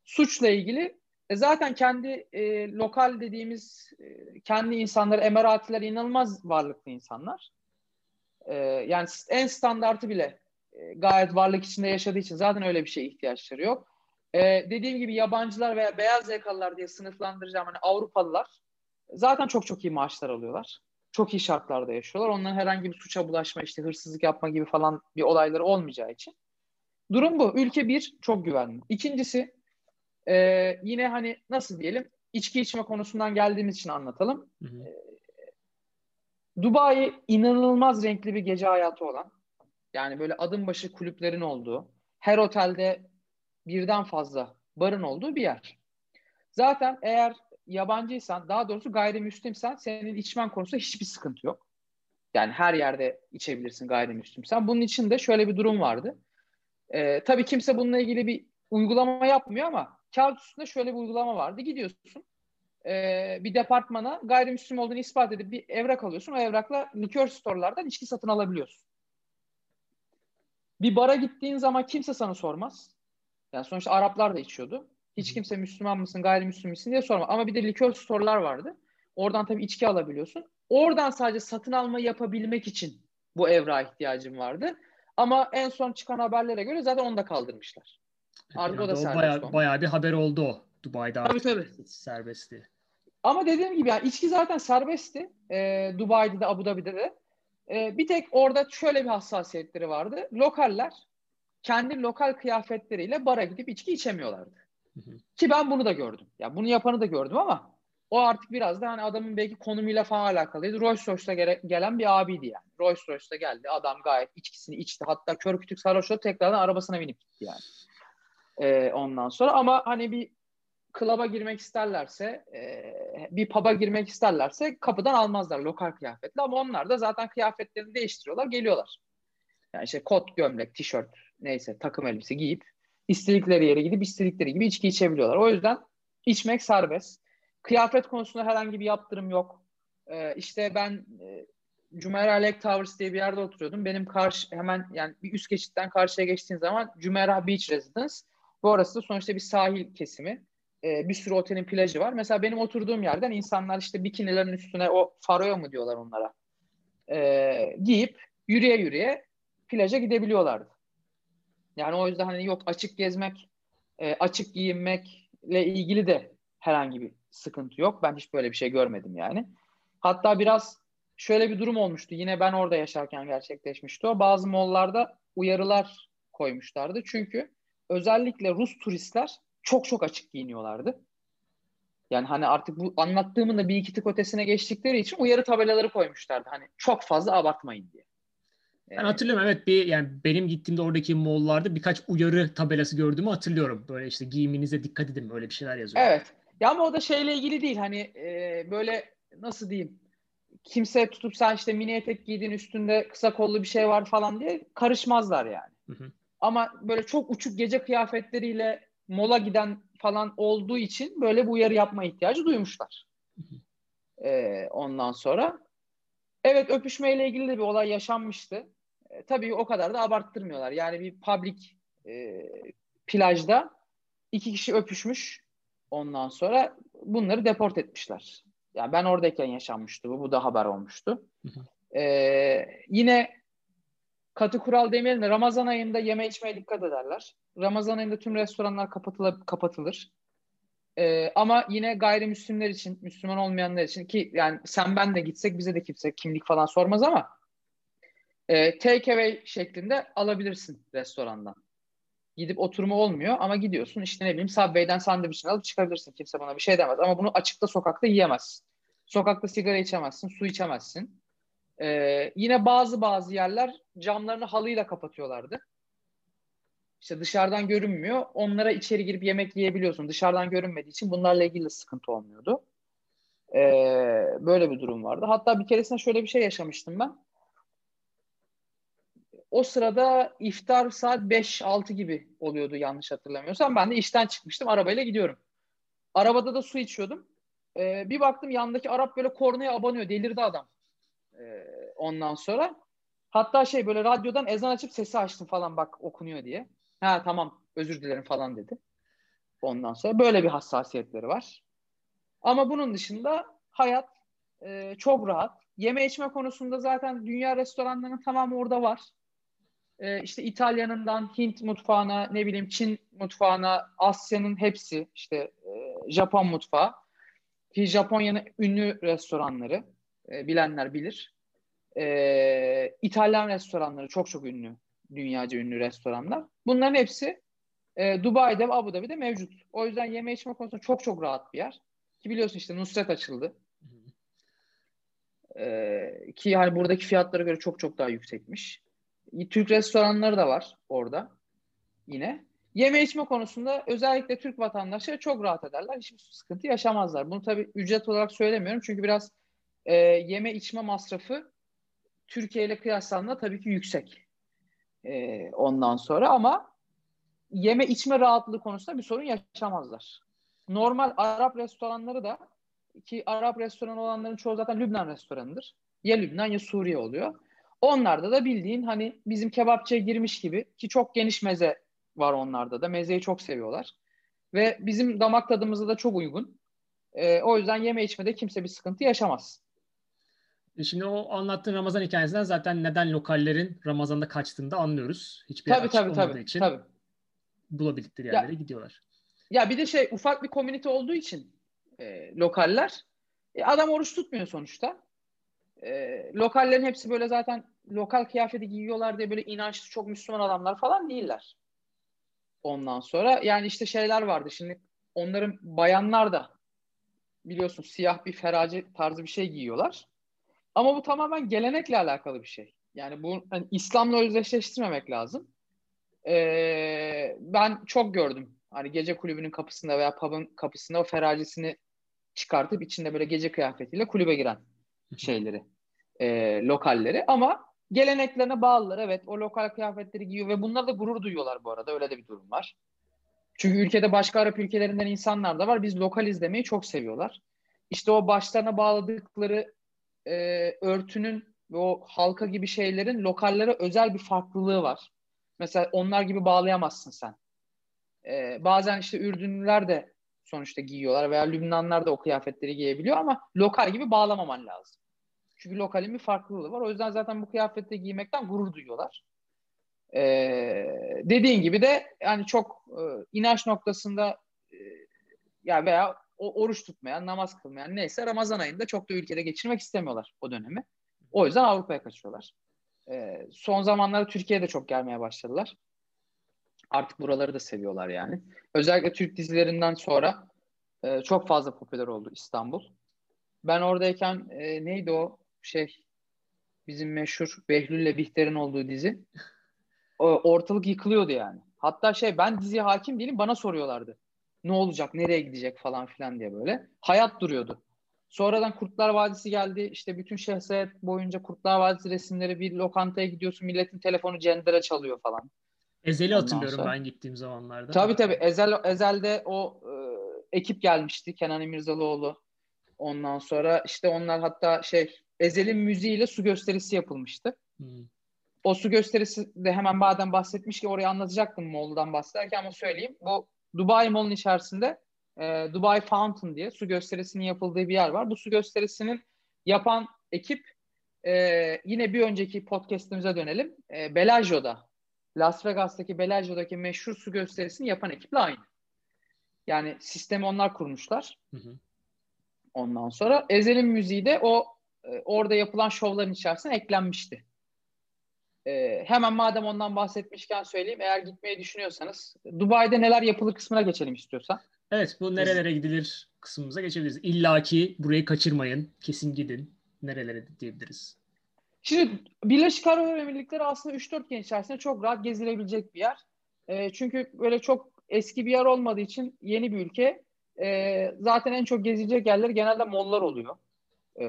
suçla ilgili e zaten kendi e, lokal dediğimiz e, kendi insanları Emiratiler inanılmaz varlıklı insanlar. E, yani en standartı bile e, gayet varlık içinde yaşadığı için zaten öyle bir şeye ihtiyaçları yok. E, dediğim gibi yabancılar veya beyaz yakalılar diye sınıflandıracağım hani Avrupalılar zaten çok çok iyi maaşlar alıyorlar. Çok iyi şartlarda yaşıyorlar. Onların herhangi bir suça bulaşma, işte hırsızlık yapma gibi falan bir olayları olmayacağı için Durum bu. Ülke bir, çok güvenli. İkincisi e, yine hani nasıl diyelim içki içme konusundan geldiğimiz için anlatalım. Hı hı. E, Dubai inanılmaz renkli bir gece hayatı olan yani böyle adım başı kulüplerin olduğu her otelde birden fazla barın olduğu bir yer. Zaten eğer yabancıysan daha doğrusu gayrimüslimsen senin içmen konusunda hiçbir sıkıntı yok. Yani her yerde içebilirsin gayrimüslimsen. Bunun için de şöyle bir durum vardı. E, tabii kimse bununla ilgili bir uygulama yapmıyor ama kağıt üstünde şöyle bir uygulama vardı. Gidiyorsun e, bir departmana gayrimüslim olduğunu ispat edip bir evrak alıyorsun. O evrakla likör storelardan içki satın alabiliyorsun. Bir bara gittiğin zaman kimse sana sormaz. Yani sonuçta Araplar da içiyordu. Hiç kimse Müslüman mısın, gayrimüslim misin diye sormaz. Ama bir de likör storelar vardı. Oradan tabii içki alabiliyorsun. Oradan sadece satın alma yapabilmek için bu evrağa ihtiyacım vardı. Ama en son çıkan haberlere göre zaten onu da kaldırmışlar. Artık yani o da serbest bayağı, bayağı bir haber oldu o. Dubai'de tabii, tabii. serbestti. Ama dediğim gibi yani içki zaten serbestti. Ee, Dubai'de de Abu Dhabi'de de. Ee, bir tek orada şöyle bir hassasiyetleri vardı. Lokaller kendi lokal kıyafetleriyle bara gidip içki içemiyorlardı. Hı hı. Ki ben bunu da gördüm. Ya bunu yapanı da gördüm ama o artık biraz da hani adamın belki konumuyla falan alakalıydı. Rolls Royce'da gele, gelen bir abiydi yani. Rolls Royce'da geldi. Adam gayet içkisini içti. Hatta kör kütük sarhoş oldu tekrardan arabasına binip gitti yani. Ee, ondan sonra ama hani bir klaba girmek isterlerse, e, bir pub'a girmek isterlerse kapıdan almazlar lokal kıyafetle ama onlar da zaten kıyafetlerini değiştiriyorlar, geliyorlar. Yani işte kot, gömlek, tişört, neyse takım elbise giyip istedikleri yere gidip istedikleri gibi içki içebiliyorlar. O yüzden içmek serbest. Kıyafet konusunda herhangi bir yaptırım yok. Ee, işte ben e, Jumeirah Lake Towers diye bir yerde oturuyordum. Benim karşı hemen yani bir üst geçitten karşıya geçtiğin zaman Jumeirah Beach Residence. Bu orası da sonuçta bir sahil kesimi. Ee, bir sürü otelin plajı var. Mesela benim oturduğum yerden insanlar işte bikinilerin üstüne o faroya mı diyorlar onlara ee, giyip yürüye yürüye plaja gidebiliyorlardı. Yani o yüzden hani yok açık gezmek, e, açık giyinmekle ilgili de herhangi bir sıkıntı yok. Ben hiç böyle bir şey görmedim yani. Hatta biraz şöyle bir durum olmuştu. Yine ben orada yaşarken gerçekleşmişti o. Bazı mollarda uyarılar koymuşlardı. Çünkü özellikle Rus turistler çok çok açık giyiniyorlardı. Yani hani artık bu anlattığımın da bir iki tık ötesine geçtikleri için uyarı tabelaları koymuşlardı. Hani çok fazla abartmayın diye. Ben hatırlıyorum evet bir yani benim gittiğimde oradaki mollarda birkaç uyarı tabelası gördüğümü hatırlıyorum. Böyle işte giyiminize dikkat edin böyle bir şeyler yazıyor. Evet. Ya ama o da şeyle ilgili değil hani e, böyle nasıl diyeyim kimse tutup sen işte mini etek giydiğin üstünde kısa kollu bir şey var falan diye karışmazlar yani. Hı hı. Ama böyle çok uçuk gece kıyafetleriyle mola giden falan olduğu için böyle bu uyarı yapma ihtiyacı duymuşlar. Ee, ondan sonra evet öpüşmeyle ilgili de bir olay yaşanmıştı. E, tabii o kadar da abarttırmıyorlar. Yani bir public e, plajda iki kişi öpüşmüş ondan sonra bunları deport etmişler. Yani ben oradayken yaşanmıştı bu. Bu da haber olmuştu. Ee, yine katı kural demeyelim de Ramazan ayında yeme içmeye dikkat ederler. Ramazan ayında tüm restoranlar kapatılır. kapatılır. Ee, ama yine gayrimüslimler için, Müslüman olmayanlar için ki yani sen ben de gitsek bize de kimse kimlik falan sormaz ama e, take away şeklinde alabilirsin restorandan. Gidip oturma olmuyor ama gidiyorsun işte ne bileyim Subway'den sandviçini alıp çıkabilirsin. Kimse bana bir şey demez ama bunu açıkta sokakta yiyemezsin. Sokakta sigara içemezsin, su içemezsin. Ee, yine bazı bazı yerler camlarını halıyla kapatıyorlardı. İşte dışarıdan görünmüyor. Onlara içeri girip yemek yiyebiliyorsun. Dışarıdan görünmediği için bunlarla ilgili sıkıntı olmuyordu. Ee, böyle bir durum vardı. Hatta bir keresinde şöyle bir şey yaşamıştım ben. O sırada iftar saat 5-6 gibi oluyordu yanlış hatırlamıyorsam. Ben de işten çıkmıştım. Arabayla gidiyorum. Arabada da su içiyordum. Ee, bir baktım yandaki Arap böyle kornaya abanıyor. Delirdi adam. Ee, ondan sonra. Hatta şey böyle radyodan ezan açıp sesi açtım falan bak okunuyor diye. Ha tamam özür dilerim falan dedi. Ondan sonra böyle bir hassasiyetleri var. Ama bunun dışında hayat e, çok rahat. Yeme içme konusunda zaten dünya restoranlarının tamamı orada var e, işte İtalya'nından Hint mutfağına ne bileyim Çin mutfağına Asya'nın hepsi işte e, Japon mutfağı ki Japonya'nın ünlü restoranları e, bilenler bilir. E, İtalyan restoranları çok çok ünlü. Dünyaca ünlü restoranlar. Bunların hepsi e, Dubai'de ve Abu Dhabi'de mevcut. O yüzden yeme içme konusunda çok çok rahat bir yer. Ki biliyorsun işte Nusret açıldı. E, ki hani buradaki fiyatlara göre çok çok daha yüksekmiş. Türk restoranları da var orada yine. Yeme içme konusunda özellikle Türk vatandaşları çok rahat ederler. Hiçbir sıkıntı yaşamazlar. Bunu tabii ücret olarak söylemiyorum. Çünkü biraz e, yeme içme masrafı Türkiye ile kıyaslandığında tabii ki yüksek. E, ondan sonra ama yeme içme rahatlığı konusunda bir sorun yaşamazlar. Normal Arap restoranları da ki Arap restoranı olanların çoğu zaten Lübnan restoranıdır. Ya Lübnan ya Suriye oluyor. Onlarda da bildiğin hani bizim kebapçıya girmiş gibi ki çok geniş meze var onlarda da. Mezeyi çok seviyorlar. Ve bizim damak tadımıza da çok uygun. E, o yüzden yeme içmede kimse bir sıkıntı yaşamaz. E, şimdi o anlattığın Ramazan hikayesinden zaten neden lokallerin Ramazan'da kaçtığını da anlıyoruz. Hiçbir tabii, tabii, olmadığı tabii, için tabii. bulabildikleri yerlere ya, gidiyorlar. Ya bir de şey ufak bir komünite olduğu için e, lokaller e, adam oruç tutmuyor sonuçta. E, lokallerin hepsi böyle zaten lokal kıyafeti giyiyorlar diye böyle inançlı çok Müslüman adamlar falan değiller. Ondan sonra yani işte şeyler vardı. Şimdi onların bayanlar da biliyorsun siyah bir ferace tarzı bir şey giyiyorlar. Ama bu tamamen gelenekle alakalı bir şey. Yani bu hani İslam'la özdeşleştirmemek lazım. Ee, ben çok gördüm. Hani gece kulübünün kapısında veya pub'ın kapısında o feracesini çıkartıp içinde böyle gece kıyafetiyle kulübe giren şeyleri, e, lokalleri. Ama geleneklerine bağlılar. Evet o lokal kıyafetleri giyiyor ve bunlar da gurur duyuyorlar bu arada. Öyle de bir durum var. Çünkü ülkede başka Arap ülkelerinden insanlar da var. Biz lokal izlemeyi çok seviyorlar. İşte o başlarına bağladıkları e, örtünün ve o halka gibi şeylerin lokallere özel bir farklılığı var. Mesela onlar gibi bağlayamazsın sen. E, bazen işte Ürdünlüler de sonuçta giyiyorlar veya Lübnanlar da o kıyafetleri giyebiliyor ama lokal gibi bağlamaman lazım. Çünkü lokalin bir farklılığı var. O yüzden zaten bu kıyafetleri giymekten gurur duyuyorlar. Ee, dediğin gibi de yani çok e, inanç noktasında e, ya veya o, oruç tutmayan, namaz kılmayan neyse Ramazan ayında çok da ülkede geçirmek istemiyorlar o dönemi. O yüzden Avrupa'ya kaçıyorlar. Ee, son zamanlarda Türkiye'de çok gelmeye başladılar. Artık buraları da seviyorlar yani. Özellikle Türk dizilerinden sonra e, çok fazla popüler oldu İstanbul. Ben oradayken e, neydi o şey bizim meşhur Behlül'le Bihter'in olduğu dizi. O, ortalık yıkılıyordu yani. Hatta şey ben diziye hakim değilim bana soruyorlardı. Ne olacak, nereye gidecek falan filan diye böyle. Hayat duruyordu. Sonradan Kurtlar Vadisi geldi. İşte bütün şehzayet boyunca Kurtlar Vadisi resimleri bir lokantaya gidiyorsun. Milletin telefonu cendere çalıyor falan. Ezel'i hatırlıyorum sonra... ben gittiğim zamanlarda. Tabii tabii. Ezel, Ezel'de o e, ekip gelmişti. Kenan İmirzalıoğlu. Ondan sonra işte onlar hatta şey Ezel'in müziğiyle su gösterisi yapılmıştı. Hmm. O su gösterisi de hemen madem bahsetmiş ki orayı anlatacaktım Moğol'dan bahsederken ama söyleyeyim. Bu Dubai Mall'un içerisinde e, Dubai Fountain diye su gösterisinin yapıldığı bir yer var. Bu su gösterisinin yapan ekip e, yine bir önceki podcast'imize dönelim. E, Bellagio'da Las Vegas'taki Bellagio'daki meşhur su gösterisini yapan ekiple aynı. Yani sistemi onlar kurmuşlar. Hı hı. Ondan sonra Ezel'in müziği de o e, orada yapılan şovların içerisine eklenmişti. E, hemen madem ondan bahsetmişken söyleyeyim. Eğer gitmeyi düşünüyorsanız Dubai'de neler yapılır kısmına geçelim istiyorsan. Evet bu nerelere gidilir kısmımıza geçebiliriz. İlla ki burayı kaçırmayın. Kesin gidin. Nerelere diyebiliriz. Şimdi Birleşik Arap Emirlikleri aslında 3-4 gün içerisinde çok rahat gezilebilecek bir yer. E, çünkü böyle çok eski bir yer olmadığı için yeni bir ülke. E, zaten en çok gezilecek yerler genelde mollar oluyor e,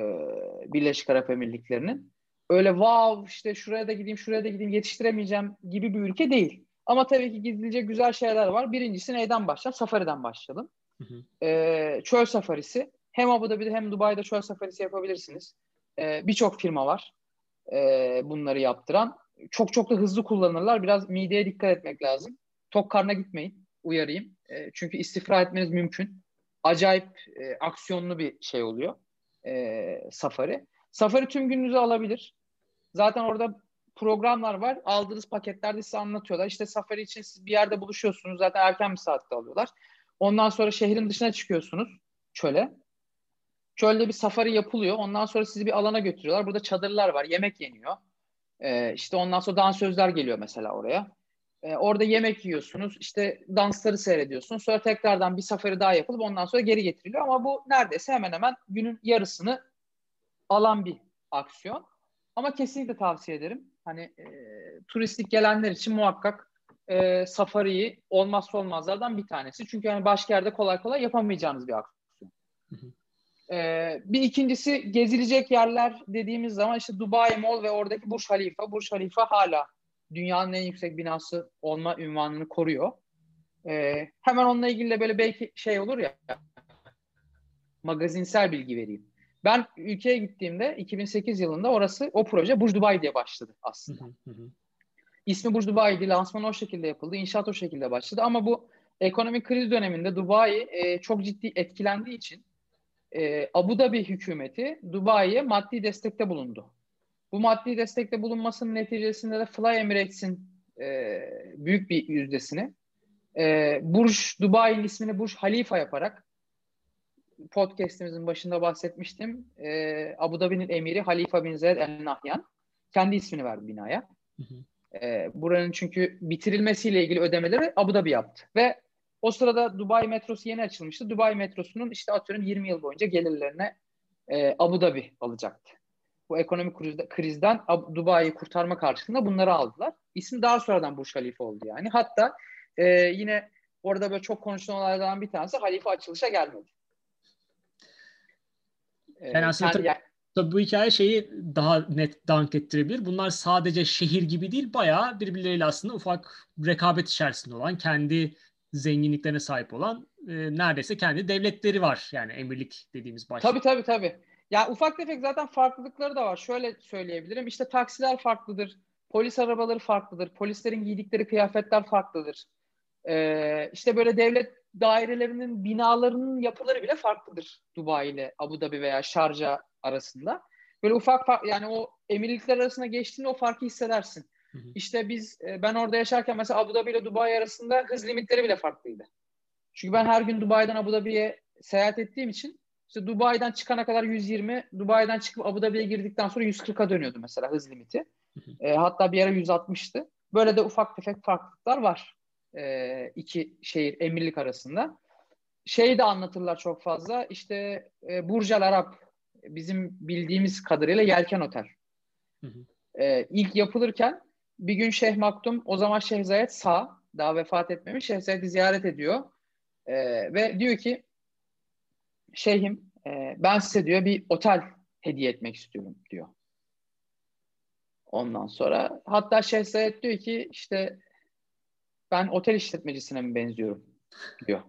Birleşik Arap Emirlikleri'nin. Öyle wow işte şuraya da gideyim şuraya da gideyim yetiştiremeyeceğim gibi bir ülke değil. Ama tabii ki gidilecek güzel şeyler var. Birincisi neyden başlayalım? Safari'den başlayalım. Hı hı. E, çöl safarisi. Hem Abu Dhabi'de hem Dubai'de çöl safarisi yapabilirsiniz. E, Birçok firma var e, bunları yaptıran. Çok çok da hızlı kullanırlar. Biraz mideye dikkat etmek lazım. Tok karna gitmeyin. Uyarayım. E, çünkü istifra etmeniz mümkün. Acayip e, aksiyonlu bir şey oluyor e, Safari. Safari tüm gününüzü alabilir. Zaten orada programlar var. Aldığınız paketlerde size anlatıyorlar. İşte Safari için siz bir yerde buluşuyorsunuz. Zaten erken bir saatte alıyorlar. Ondan sonra şehrin dışına çıkıyorsunuz çöle. Çölde bir safari yapılıyor. Ondan sonra sizi bir alana götürüyorlar. Burada çadırlar var. Yemek yeniyor. Ee, işte ondan sonra dansözler geliyor mesela oraya. Ee, orada yemek yiyorsunuz. İşte dansları seyrediyorsunuz. Sonra tekrardan bir safari daha yapılıp ondan sonra geri getiriliyor. Ama bu neredeyse hemen hemen günün yarısını alan bir aksiyon. Ama kesinlikle tavsiye ederim. Hani e, turistik gelenler için muhakkak e, safariyi olmazsa olmazlardan bir tanesi. Çünkü hani başka yerde kolay kolay yapamayacağınız bir aksiyon. Ee, bir ikincisi gezilecek yerler dediğimiz zaman işte Dubai Mall ve oradaki Burj Khalifa. Burj Khalifa hala dünyanın en yüksek binası olma ünvanını koruyor. Ee, hemen onunla ilgili de böyle belki şey olur ya magazinsel bilgi vereyim. Ben ülkeye gittiğimde 2008 yılında orası o proje Burj Dubai diye başladı aslında. İsmi Burj Dubai'di. Lansman o şekilde yapıldı. İnşaat o şekilde başladı. Ama bu ekonomik kriz döneminde Dubai e, çok ciddi etkilendiği için e, Abu Dhabi hükümeti Dubai'ye maddi destekte bulundu. Bu maddi destekte bulunmasının neticesinde de Fly Emirates'in e, büyük bir yüzdesini e, Burj Dubai'nin ismini Burj Halifa yaparak podcast'imizin başında bahsetmiştim. E, Abu Dhabi'nin emiri Halifa bin Zayed El Nahyan kendi ismini verdi binaya. Hı hı. E, buranın çünkü bitirilmesiyle ilgili ödemeleri Abu Dhabi yaptı. Ve o sırada Dubai metrosu yeni açılmıştı. Dubai metrosunun işte atıyorum 20 yıl boyunca gelirlerine e, Abu Dhabi alacaktı. Bu ekonomik krizden Dubai'yi kurtarma karşılığında bunları aldılar. İsmi daha sonradan Burj Khalifa oldu yani. Hatta e, yine Orada böyle çok konuşulan olaylardan bir tanesi halife açılışa gelmedi. Yani aslında tabii, tabii bu hikaye şeyi daha net dank ettirebilir. Bunlar sadece şehir gibi değil, bayağı birbirleriyle aslında ufak rekabet içerisinde olan, kendi zenginliklerine sahip olan e, neredeyse kendi devletleri var. Yani emirlik dediğimiz başlık. Tabii tabii tabii. Ya ufak tefek zaten farklılıkları da var. Şöyle söyleyebilirim. İşte taksiler farklıdır. Polis arabaları farklıdır. Polislerin giydikleri kıyafetler farklıdır. Ee, işte böyle devlet dairelerinin binalarının yapıları bile farklıdır Dubai ile Abu Dhabi veya Şarja arasında. Böyle ufak fark, yani o emirlikler arasında geçtiğinde o farkı hissedersin. Hı hı. İşte biz e, ben orada yaşarken mesela Abu Dhabi ile Dubai arasında hız limitleri bile farklıydı. Çünkü ben her gün Dubai'den Abu Dhabi'ye seyahat ettiğim için işte Dubai'den çıkana kadar 120, Dubai'den çıkıp Abu Dhabi'ye girdikten sonra 140'a dönüyordu mesela hız limiti. E, hatta bir ara 160'tı. Böyle de ufak tefek farklılıklar var e, iki şehir, emirlik arasında. Şey de anlatırlar çok fazla. İşte e, Burj Al Arab bizim bildiğimiz kadarıyla Yelken Otel. Hı hı. E, ilk yapılırken bir gün Şeyh Maktum o zaman Şeyh Zayed sağ daha vefat etmemiş. Şeyh Zayed'i ziyaret ediyor. E, ve diyor ki Şeyhim e, ben size diyor bir otel hediye etmek istiyorum diyor. Ondan sonra hatta Şeyh Zayed diyor ki işte ben otel işletmecisine mi benziyorum diyor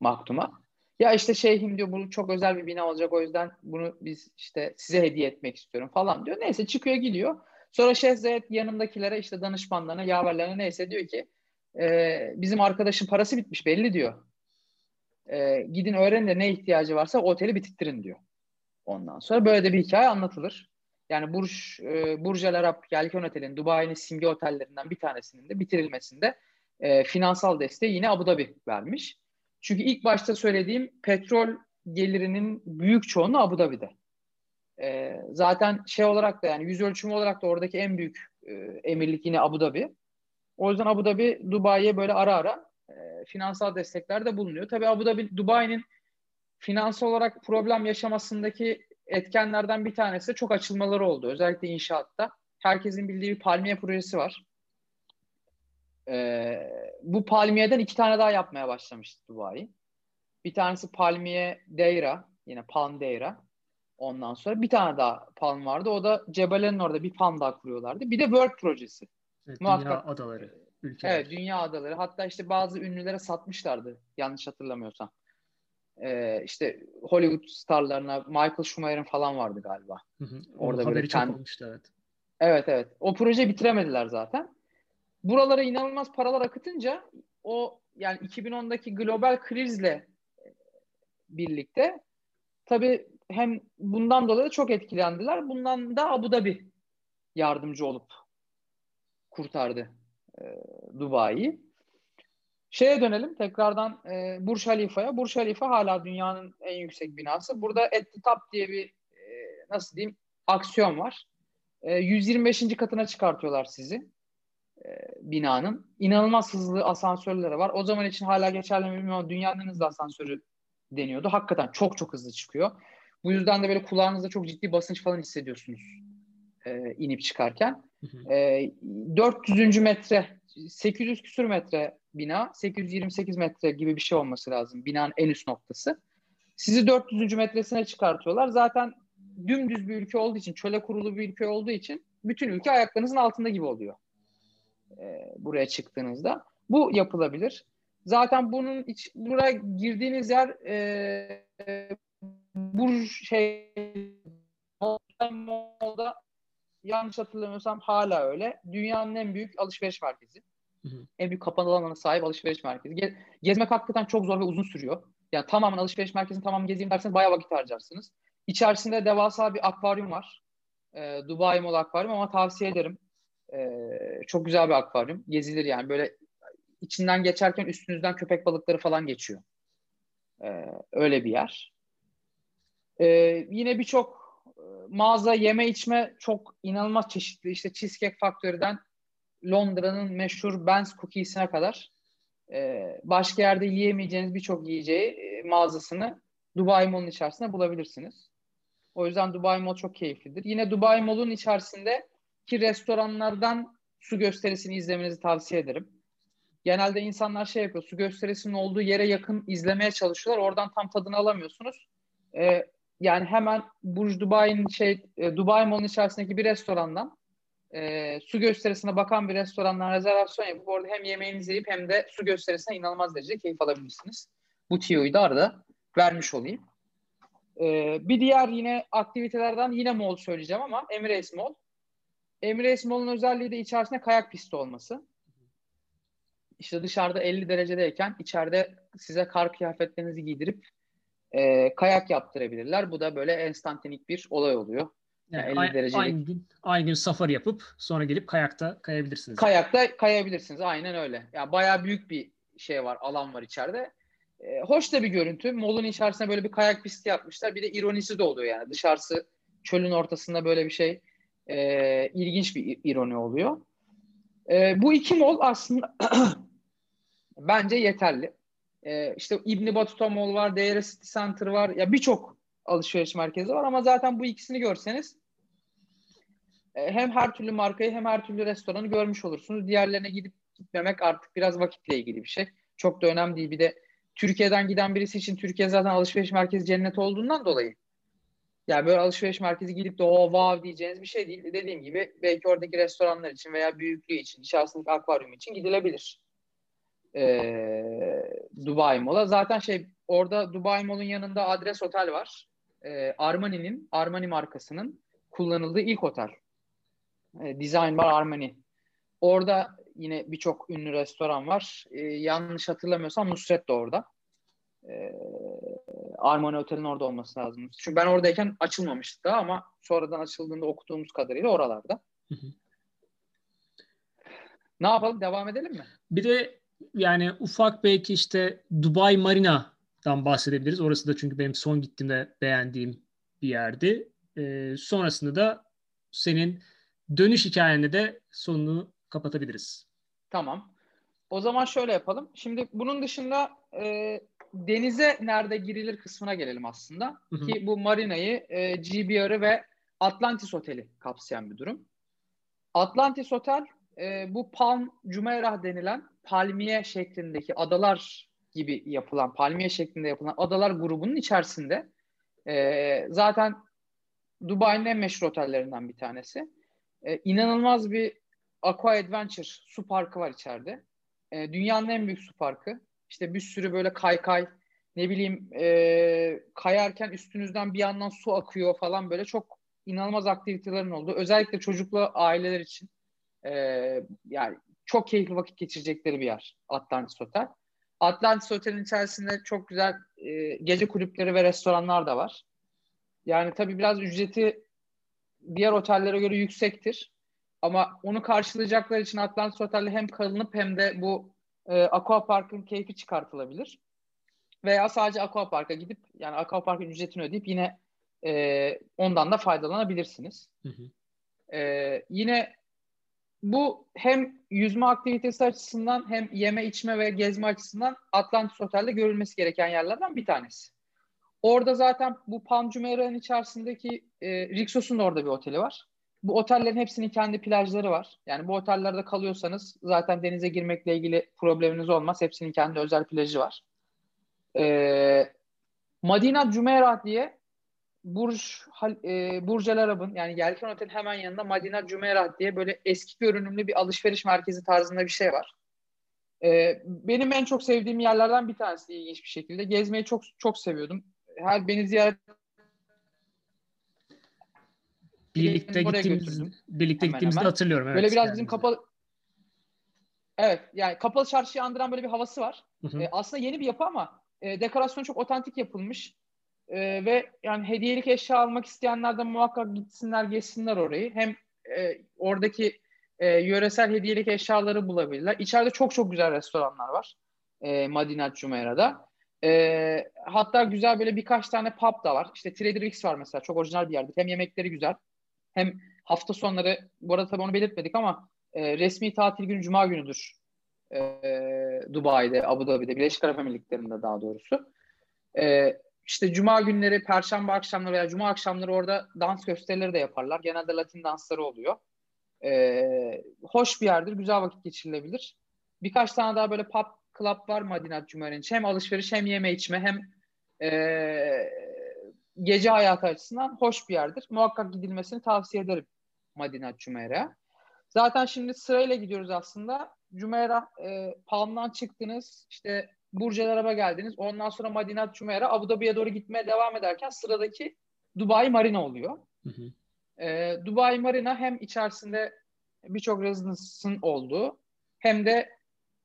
Maktum'a. Ya işte şeyhim diyor bu çok özel bir bina olacak o yüzden bunu biz işte size hediye etmek istiyorum falan diyor. Neyse çıkıyor gidiyor. Sonra Şeyh Zayed yanındakilere işte danışmanlarına, yaverlerine neyse diyor ki e, bizim arkadaşın parası bitmiş belli diyor. E, gidin öğrenin de ne ihtiyacı varsa oteli bitirttirin diyor. Ondan sonra böyle de bir hikaye anlatılır. Yani Burj, e, Burj Al Arab Yelken Otel'in Dubai'nin simge otellerinden bir tanesinin de bitirilmesinde e, finansal desteği yine Abu Dhabi vermiş. Çünkü ilk başta söylediğim petrol gelirinin büyük çoğunluğu Abu Dhabi'de. E, zaten şey olarak da yani yüz ölçümü olarak da oradaki en büyük e, emirlik yine Abu Dhabi. O yüzden Abu Dhabi Dubai'ye böyle ara ara e, finansal destekler de bulunuyor. Tabii Abu Dhabi Dubai'nin finansal olarak problem yaşamasındaki etkenlerden bir tanesi çok açılmaları oldu. Özellikle inşaatta. Herkesin bildiği bir palmiye projesi var. Ee, bu palmiyeden iki tane daha yapmaya başlamıştı Dubai. Bir tanesi palmiye Deira, yine Palm Deira. Ondan sonra bir tane daha palm vardı. O da Cebele'nin orada bir palm daha kuruyorlardı. Bir de World projesi. Evet, Muhakkak, dünya adaları. Ülkeler. Evet, dünya adaları. Hatta işte bazı ünlülere satmışlardı. Yanlış hatırlamıyorsam. Ee, işte Hollywood starlarına Michael Schumacher'in falan vardı galiba. Hı hı. Orada haberi çok kend... olmuştu evet. Evet evet. O proje bitiremediler zaten buralara inanılmaz paralar akıtınca o yani 2010'daki global krizle birlikte tabii hem bundan dolayı da çok etkilendiler. Bundan da Abu Dhabi yardımcı olup kurtardı e, Dubai'yi. Şeye dönelim tekrardan e, Burj Halifa'ya. Burj Halifa hala dünyanın en yüksek binası. Burada At the Top diye bir e, nasıl diyeyim aksiyon var. E, 125. katına çıkartıyorlar sizi binanın. inanılmaz hızlı asansörleri var. O zaman için hala geçerli mi bilmiyorum dünyanın en hızlı asansörü deniyordu. Hakikaten çok çok hızlı çıkıyor. Bu yüzden de böyle kulağınızda çok ciddi basınç falan hissediyorsunuz e, inip çıkarken. E, 400. metre, 800 küsur metre bina, 828 metre gibi bir şey olması lazım binanın en üst noktası. Sizi 400. metresine çıkartıyorlar. Zaten dümdüz bir ülke olduğu için, çöle kurulu bir ülke olduğu için bütün ülke ayaklarınızın altında gibi oluyor e, buraya çıktığınızda. Bu yapılabilir. Zaten bunun iç, buraya girdiğiniz yer e, bu şey Mall'da yanlış hatırlamıyorsam hala öyle. Dünyanın en büyük alışveriş merkezi. Hı hı. En büyük kapalı alana sahip alışveriş merkezi. Ge- gezmek hakikaten çok zor ve uzun sürüyor. Yani tamamen alışveriş merkezini tamam gezeyim derseniz bayağı vakit harcarsınız. İçerisinde devasa bir akvaryum var. E, Dubai Mall akvaryum ama tavsiye ederim. Ee, çok güzel bir akvaryum. Gezilir yani böyle içinden geçerken üstünüzden köpek balıkları falan geçiyor. Ee, öyle bir yer. Ee, yine birçok e, mağaza, yeme içme çok inanılmaz çeşitli. İşte Cheesecake Factory'den Londra'nın meşhur Ben's Cookies'ine kadar e, başka yerde yiyemeyeceğiniz birçok yiyeceği e, mağazasını Dubai Mall'un içerisinde bulabilirsiniz. O yüzden Dubai Mall çok keyiflidir. Yine Dubai Mall'un içerisinde ki restoranlardan su gösterisini izlemenizi tavsiye ederim. genelde insanlar şey yapıyor. Su gösterisinin olduğu yere yakın izlemeye çalışıyorlar. Oradan tam tadını alamıyorsunuz. E, yani hemen Burj Dubai'nin şey e, Dubai Mall'ın içerisindeki bir restorandan e, su gösterisine bakan bir restorandan rezervasyon yapıp orada hem yemeğinizi yiyip hem de su gösterisine inanılmaz derecede keyif alabilirsiniz. Bu tiyoyu da arada vermiş olayım. E, bir diğer yine aktivitelerden yine mall söyleyeceğim ama Emirates Mall. Emirates Mall'un özelliği de içerisinde kayak pisti olması. İşte dışarıda 50 derecedeyken içeride size kar kıyafetlerinizi giydirip e, kayak yaptırabilirler. Bu da böyle enstantanik bir olay oluyor. Yani, yani 50 ay, derecelik. Aynı gün, aynı gün safari yapıp sonra gelip kayakta kayabilirsiniz. Kayakta kayabilirsiniz. Aynen öyle. Ya yani bayağı büyük bir şey var, alan var içeride. E, hoş da bir görüntü. Molun içerisine böyle bir kayak pisti yapmışlar. Bir de ironisi de oluyor yani. Dışarısı çölün ortasında böyle bir şey e, ilginç bir ironi oluyor. E, bu iki mol aslında (clears throat) bence yeterli. E, işte İbni Batuta Mall var, Deire City Center var. Ya birçok alışveriş merkezi var ama zaten bu ikisini görseniz e, hem her türlü markayı hem her türlü restoranı görmüş olursunuz. Diğerlerine gidip gitmemek artık biraz vakitle ilgili bir şey. Çok da önemli değil. Bir de Türkiye'den giden birisi için Türkiye zaten alışveriş merkezi cennet olduğundan dolayı yani böyle alışveriş merkezi gidip de o wow diyeceğiniz bir şey değil. Dediğim gibi belki oradaki restoranlar için veya büyüklüğü için, içerisindeki akvaryum için gidilebilir. Ee, Dubai Mall'a. Zaten şey orada Dubai Mall'un yanında adres otel var. Ee, Armani'nin, Armani markasının kullanıldığı ilk otel. Ee, Design Bar Armani. Orada yine birçok ünlü restoran var. Ee, yanlış hatırlamıyorsam Nusret de orada. Ee, Armani Otel'in orada olması lazım. Çünkü ben oradayken açılmamıştı daha ama sonradan açıldığında okuduğumuz kadarıyla oralarda. Ne yapalım? Devam edelim mi? Bir de yani ufak belki işte Dubai Marina'dan bahsedebiliriz. Orası da çünkü benim son gittiğimde beğendiğim bir yerdi. Ee, sonrasında da senin dönüş hikayende de sonunu kapatabiliriz. Tamam. O zaman şöyle yapalım. Şimdi bunun dışında e, denize nerede girilir kısmına gelelim aslında. Hı hı. Ki bu marinayı, e, GBR'ı ve Atlantis Oteli kapsayan bir durum. Atlantis Otel e, bu Palm Jumeirah denilen palmiye şeklindeki adalar gibi yapılan, palmiye şeklinde yapılan adalar grubunun içerisinde. E, zaten Dubai'nin en meşhur otellerinden bir tanesi. E, inanılmaz bir Aqua Adventure su parkı var içeride. E, dünyanın en büyük su parkı. İşte bir sürü böyle kaykay ne bileyim e, kayarken üstünüzden bir yandan su akıyor falan böyle çok inanılmaz aktivitelerin olduğu özellikle çocuklu aileler için e, yani çok keyifli vakit geçirecekleri bir yer Atlantis Otel. Atlantis Otel'in içerisinde çok güzel e, gece kulüpleri ve restoranlar da var. Yani tabii biraz ücreti diğer otellere göre yüksektir. Ama onu karşılayacaklar için Atlantis Otel'de hem kalınıp hem de bu e, Aqua Park'ın keyfi çıkartılabilir. Veya sadece Aqua Park'a gidip yani Aqua Park'ın ücretini ödeyip yine e, ondan da faydalanabilirsiniz. Hı hı. E, yine bu hem yüzme aktivitesi açısından hem yeme içme ve gezme açısından Atlantis Otel'de görülmesi gereken yerlerden bir tanesi. Orada zaten bu Palm Jumeirah'ın içerisindeki e, Rixos'un da orada bir oteli var. Bu otellerin hepsinin kendi plajları var. Yani bu otellerde kalıyorsanız zaten denize girmekle ilgili probleminiz olmaz. Hepsinin kendi özel plajı var. Ee, Madina Jumeirah diye Burj, e, Burj El Arab'ın yani Yelken Otel'in hemen yanında Madina Jumeirah diye böyle eski görünümlü bir alışveriş merkezi tarzında bir şey var. Ee, benim en çok sevdiğim yerlerden bir tanesi ilginç bir şekilde. Gezmeyi çok çok seviyordum. Her beni ziyaret birlikte gittiğimiz birlikte hemen gittiğimizde hemen. hatırlıyorum. Evet, böyle biraz yani. bizim kapalı Evet yani kapalı çarşıyı andıran böyle bir havası var. Hı hı. E, aslında yeni bir yapı ama e, dekorasyon çok otantik yapılmış. E, ve yani hediyelik eşya almak isteyenler de muhakkak gitsinler geçsinler orayı. Hem e, oradaki e, yöresel hediyelik eşyaları bulabilirler. İçeride çok çok güzel restoranlar var. E, Madinat Jumeira'da. E, hatta güzel böyle birkaç tane pub da var. İşte Trader X var mesela. Çok orijinal bir yerde. Hem yemekleri güzel hem hafta sonları, bu arada tabii onu belirtmedik ama e, resmi tatil günü Cuma günüdür e, Dubai'de, Abu Dhabi'de, Birleşik Arap Emirlikleri'nde daha doğrusu. E, işte Cuma günleri, Perşembe akşamları veya Cuma akşamları orada dans gösterileri de yaparlar. Genelde Latin dansları oluyor. E, hoş bir yerdir, güzel vakit geçirilebilir. Birkaç tane daha böyle pub club var Madinat Cumhuriyeti. Hem alışveriş hem yeme içme hem e, gece hayatı açısından hoş bir yerdir. Muhakkak gidilmesini tavsiye ederim Madinat Cumeyra. Zaten şimdi sırayla gidiyoruz aslında. Cumeyra e, Palm'dan çıktınız. işte Burj Arab'a geldiniz. Ondan sonra Madinat Cumeyra Abu Dhabi'ye doğru gitmeye devam ederken sıradaki Dubai Marina oluyor. Hı hı. E, Dubai Marina hem içerisinde birçok residence'ın olduğu hem de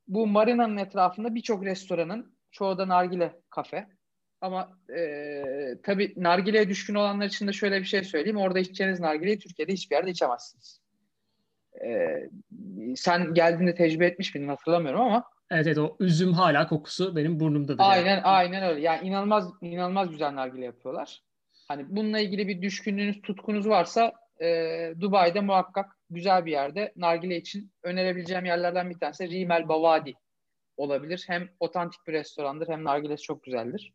bu marinanın etrafında birçok restoranın çoğu da nargile kafe. Ama e, tabii nargileye düşkün olanlar için de şöyle bir şey söyleyeyim. Orada içeceğiniz nargileyi Türkiye'de hiçbir yerde içemezsiniz. E, sen geldiğinde tecrübe etmiş miydin hatırlamıyorum ama. Evet evet o üzüm hala kokusu benim burnumdadır. Aynen yani. aynen öyle. Yani inanılmaz inanılmaz güzel nargile yapıyorlar. Hani bununla ilgili bir düşkünlüğünüz, tutkunuz varsa e, Dubai'de muhakkak güzel bir yerde nargile için önerebileceğim yerlerden bir tanesi Rimel Bavadi olabilir. Hem otantik bir restorandır hem nargilesi çok güzeldir.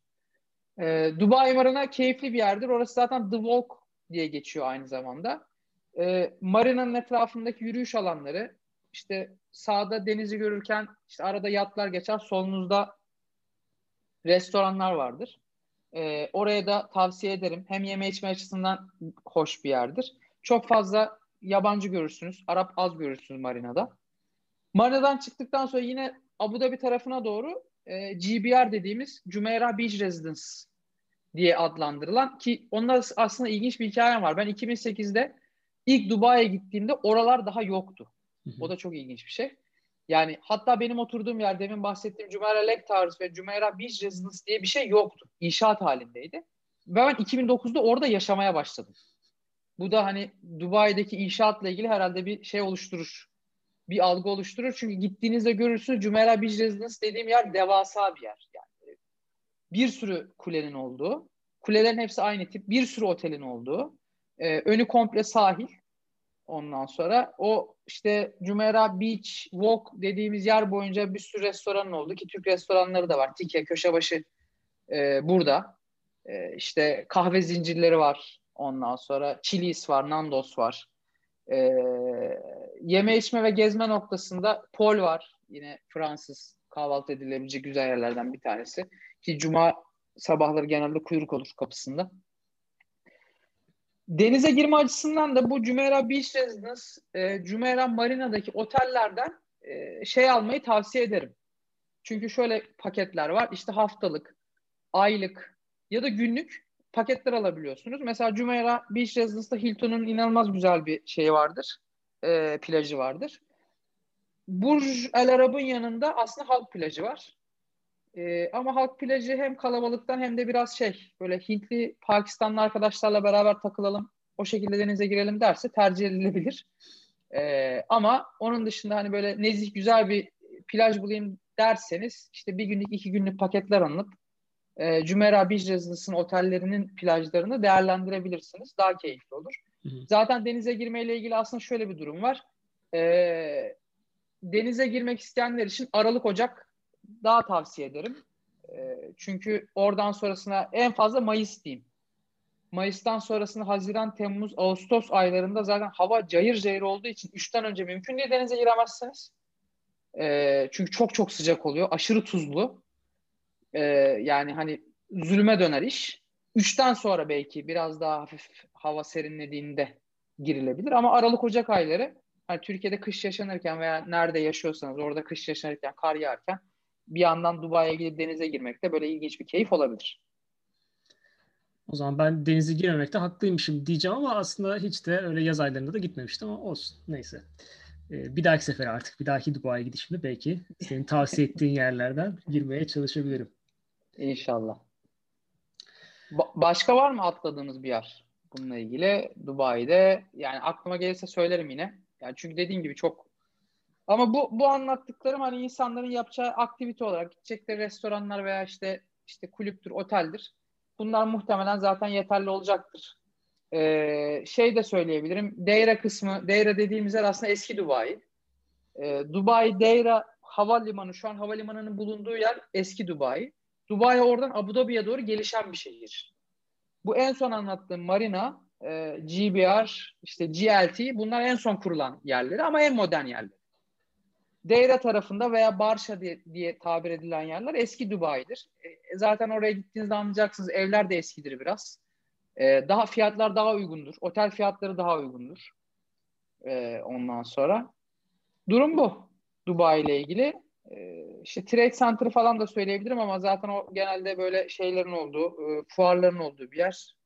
E, Dubai Marina keyifli bir yerdir. Orası zaten The Walk diye geçiyor aynı zamanda. E, marinanın etrafındaki yürüyüş alanları işte sağda denizi görürken işte arada yatlar geçer solunuzda restoranlar vardır. E, oraya da tavsiye ederim. Hem yeme içme açısından hoş bir yerdir. Çok fazla yabancı görürsünüz. Arap az görürsünüz marinada. Marinadan çıktıktan sonra yine Abu Dhabi tarafına doğru e, GBR dediğimiz Jumeirah Beach Residence diye adlandırılan ki onda aslında ilginç bir hikayem var. Ben 2008'de ilk Dubai'ye gittiğimde oralar daha yoktu. O da çok ilginç bir şey. Yani hatta benim oturduğum yer demin bahsettiğim Jumeirah Lake Towers ve Jumeirah Beach Residence diye bir şey yoktu. İnşaat halindeydi. Ve ben 2009'da orada yaşamaya başladım. Bu da hani Dubai'deki inşaatla ilgili herhalde bir şey oluşturur. Bir algı oluşturur. Çünkü gittiğinizde görürsünüz Jumeirah Beach Residence dediğim yer devasa bir yer. Bir sürü kulenin olduğu, kulelerin hepsi aynı tip, bir sürü otelin olduğu, e, önü komple sahil. Ondan sonra o işte Jumeirah Beach Walk dediğimiz yer boyunca bir sürü restoran oldu ki Türk restoranları da var. Tike, Köşebaşı e, burada. E, işte kahve zincirleri var. Ondan sonra Chili's var, Nando's var. E, yeme içme ve gezme noktasında Pol var. Yine Fransız kahvaltı edilebilecek güzel yerlerden bir tanesi. Ki cuma sabahları genelde kuyruk olur kapısında. Denize girme açısından da bu Jumeirah Beach Residence, e, Jumeirah Marina'daki otellerden e, şey almayı tavsiye ederim. Çünkü şöyle paketler var. İşte haftalık, aylık ya da günlük paketler alabiliyorsunuz. Mesela Jumeirah Beach Residence'da Hilton'un inanılmaz güzel bir şeyi vardır. E, plajı vardır. Burj El Arab'ın yanında aslında halk plajı var. E, ama halk plajı hem kalabalıktan hem de biraz şey böyle Hintli Pakistanlı arkadaşlarla beraber takılalım o şekilde denize girelim derse tercih edilebilir. E, ama onun dışında hani böyle nezih güzel bir plaj bulayım derseniz işte bir günlük iki günlük paketler alınıp e, Cümera Beach Residence'ın otellerinin plajlarını değerlendirebilirsiniz. Daha keyifli olur. Hı hı. Zaten denize girmeyle ilgili aslında şöyle bir durum var. E, denize girmek isteyenler için Aralık Ocak daha tavsiye ederim. E, çünkü oradan sonrasına en fazla Mayıs diyeyim. Mayıs'tan sonrasında Haziran, Temmuz, Ağustos aylarında zaten hava cayır cayır olduğu için 3'ten önce mümkün değil denize giremezsiniz. E, çünkü çok çok sıcak oluyor. Aşırı tuzlu. E, yani hani zulme döner iş. 3'ten sonra belki biraz daha hafif hava serinlediğinde girilebilir. Ama Aralık Ocak ayları hani Türkiye'de kış yaşanırken veya nerede yaşıyorsanız orada kış yaşanırken, kar yağarken bir yandan Dubai'ye gidip denize girmek de böyle ilginç bir keyif olabilir. O zaman ben denize girmemekte haklıymışım diyeceğim ama aslında hiç de öyle yaz aylarında da gitmemiştim ama olsun. Neyse. Ee, bir dahaki sefer artık bir dahaki Dubai'ye gidişimde belki senin tavsiye ettiğin yerlerden girmeye çalışabilirim. İnşallah. Ba- başka var mı atladığınız bir yer bununla ilgili Dubai'de? Yani aklıma gelirse söylerim yine. Yani çünkü dediğim gibi çok ama bu bu anlattıklarım hani insanların yapacağı aktivite olarak gidecekleri restoranlar veya işte işte kulüptür, oteldir. Bunlar muhtemelen zaten yeterli olacaktır. Ee, şey de söyleyebilirim. Deira kısmı, Deira dediğimiz yer aslında eski Dubai. Ee, Dubai Deira havalimanı, şu an havalimanının bulunduğu yer eski Dubai. Dubai oradan Abu Dhabi'ye doğru gelişen bir şehir. Bu en son anlattığım marina, e, GBR, işte GLT bunlar en son kurulan yerleri ama en modern yerleri. Deyra tarafında veya Barşa diye, diye tabir edilen yerler eski Dubai'dir. E, zaten oraya gittiğinizde anlayacaksınız evler de eskidir biraz. E, daha fiyatlar daha uygundur. Otel fiyatları daha uygundur. E, ondan sonra. Durum bu. Dubai ile ilgili. E, işte Trade Center falan da söyleyebilirim ama zaten o genelde böyle şeylerin olduğu, e, fuarların olduğu bir yer.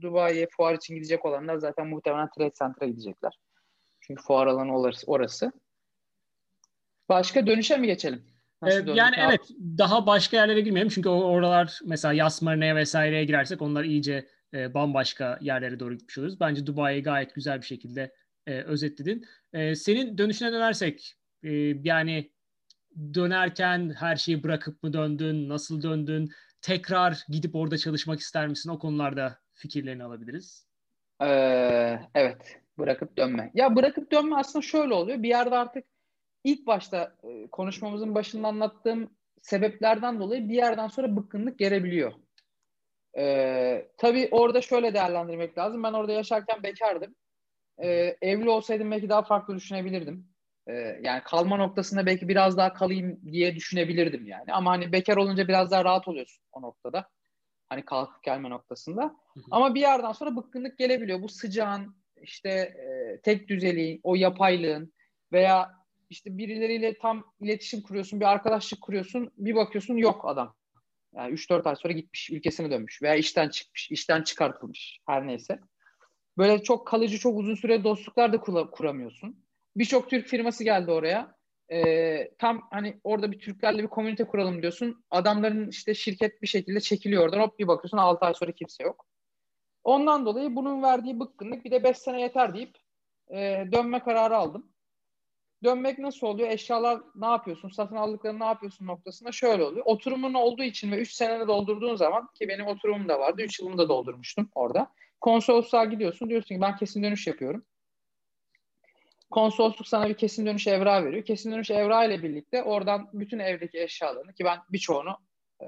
Dubai'ye fuar için gidecek olanlar zaten muhtemelen Trade Center'a gidecekler. Çünkü fuar alanı orası. Başka dönüşe mi geçelim? Nasıl ee, yani evet daha başka yerlere girmeyelim çünkü oralar mesela Yas Marina'ya vesaireye girersek onlar iyice e, bambaşka yerlere doğru gitmiş oluruz. Bence Dubai'yi gayet güzel bir şekilde e, özetledin. E, senin dönüşüne dönersek e, yani dönerken her şeyi bırakıp mı döndün? Nasıl döndün? Tekrar gidip orada çalışmak ister misin? O konularda fikirlerini alabiliriz. Ee, evet. Bırakıp dönme. Ya bırakıp dönme aslında şöyle oluyor. Bir yerde artık ilk başta e, konuşmamızın başında anlattığım sebeplerden dolayı bir yerden sonra bıkkınlık gelebiliyor. Ee, tabii orada şöyle değerlendirmek lazım. Ben orada yaşarken bekardım. Ee, evli olsaydım belki daha farklı düşünebilirdim. Ee, yani kalma noktasında belki biraz daha kalayım diye düşünebilirdim yani. Ama hani bekar olunca biraz daha rahat oluyorsun o noktada. Hani kalkıp gelme noktasında. Hı hı. Ama bir yerden sonra bıkkınlık gelebiliyor. Bu sıcağın, işte e, tek düzeliğin, o yapaylığın veya işte birileriyle tam iletişim kuruyorsun, bir arkadaşlık kuruyorsun, bir bakıyorsun yok adam. Yani 3-4 ay sonra gitmiş, ülkesine dönmüş veya işten çıkmış, işten çıkartılmış her neyse. Böyle çok kalıcı, çok uzun süre dostluklar da kuramıyorsun. Birçok Türk firması geldi oraya. Ee, tam hani orada bir Türklerle bir komünite kuralım diyorsun. Adamların işte şirket bir şekilde çekiliyor oradan. Hop bir bakıyorsun 6 ay sonra kimse yok. Ondan dolayı bunun verdiği bıkkınlık bir de 5 sene yeter deyip e, dönme kararı aldım. Dönmek nasıl oluyor? Eşyalar ne yapıyorsun? Satın aldıklarını ne yapıyorsun noktasında şöyle oluyor. Oturumun olduğu için ve 3 seneni doldurduğun zaman ki benim oturumum da vardı. 3 yılımı da doldurmuştum orada. Konsolosluğa gidiyorsun. Diyorsun ki ben kesin dönüş yapıyorum. Konsolosluk sana bir kesin dönüş evrağı veriyor. Kesin dönüş evrağı ile birlikte oradan bütün evdeki eşyalarını ki ben birçoğunu e,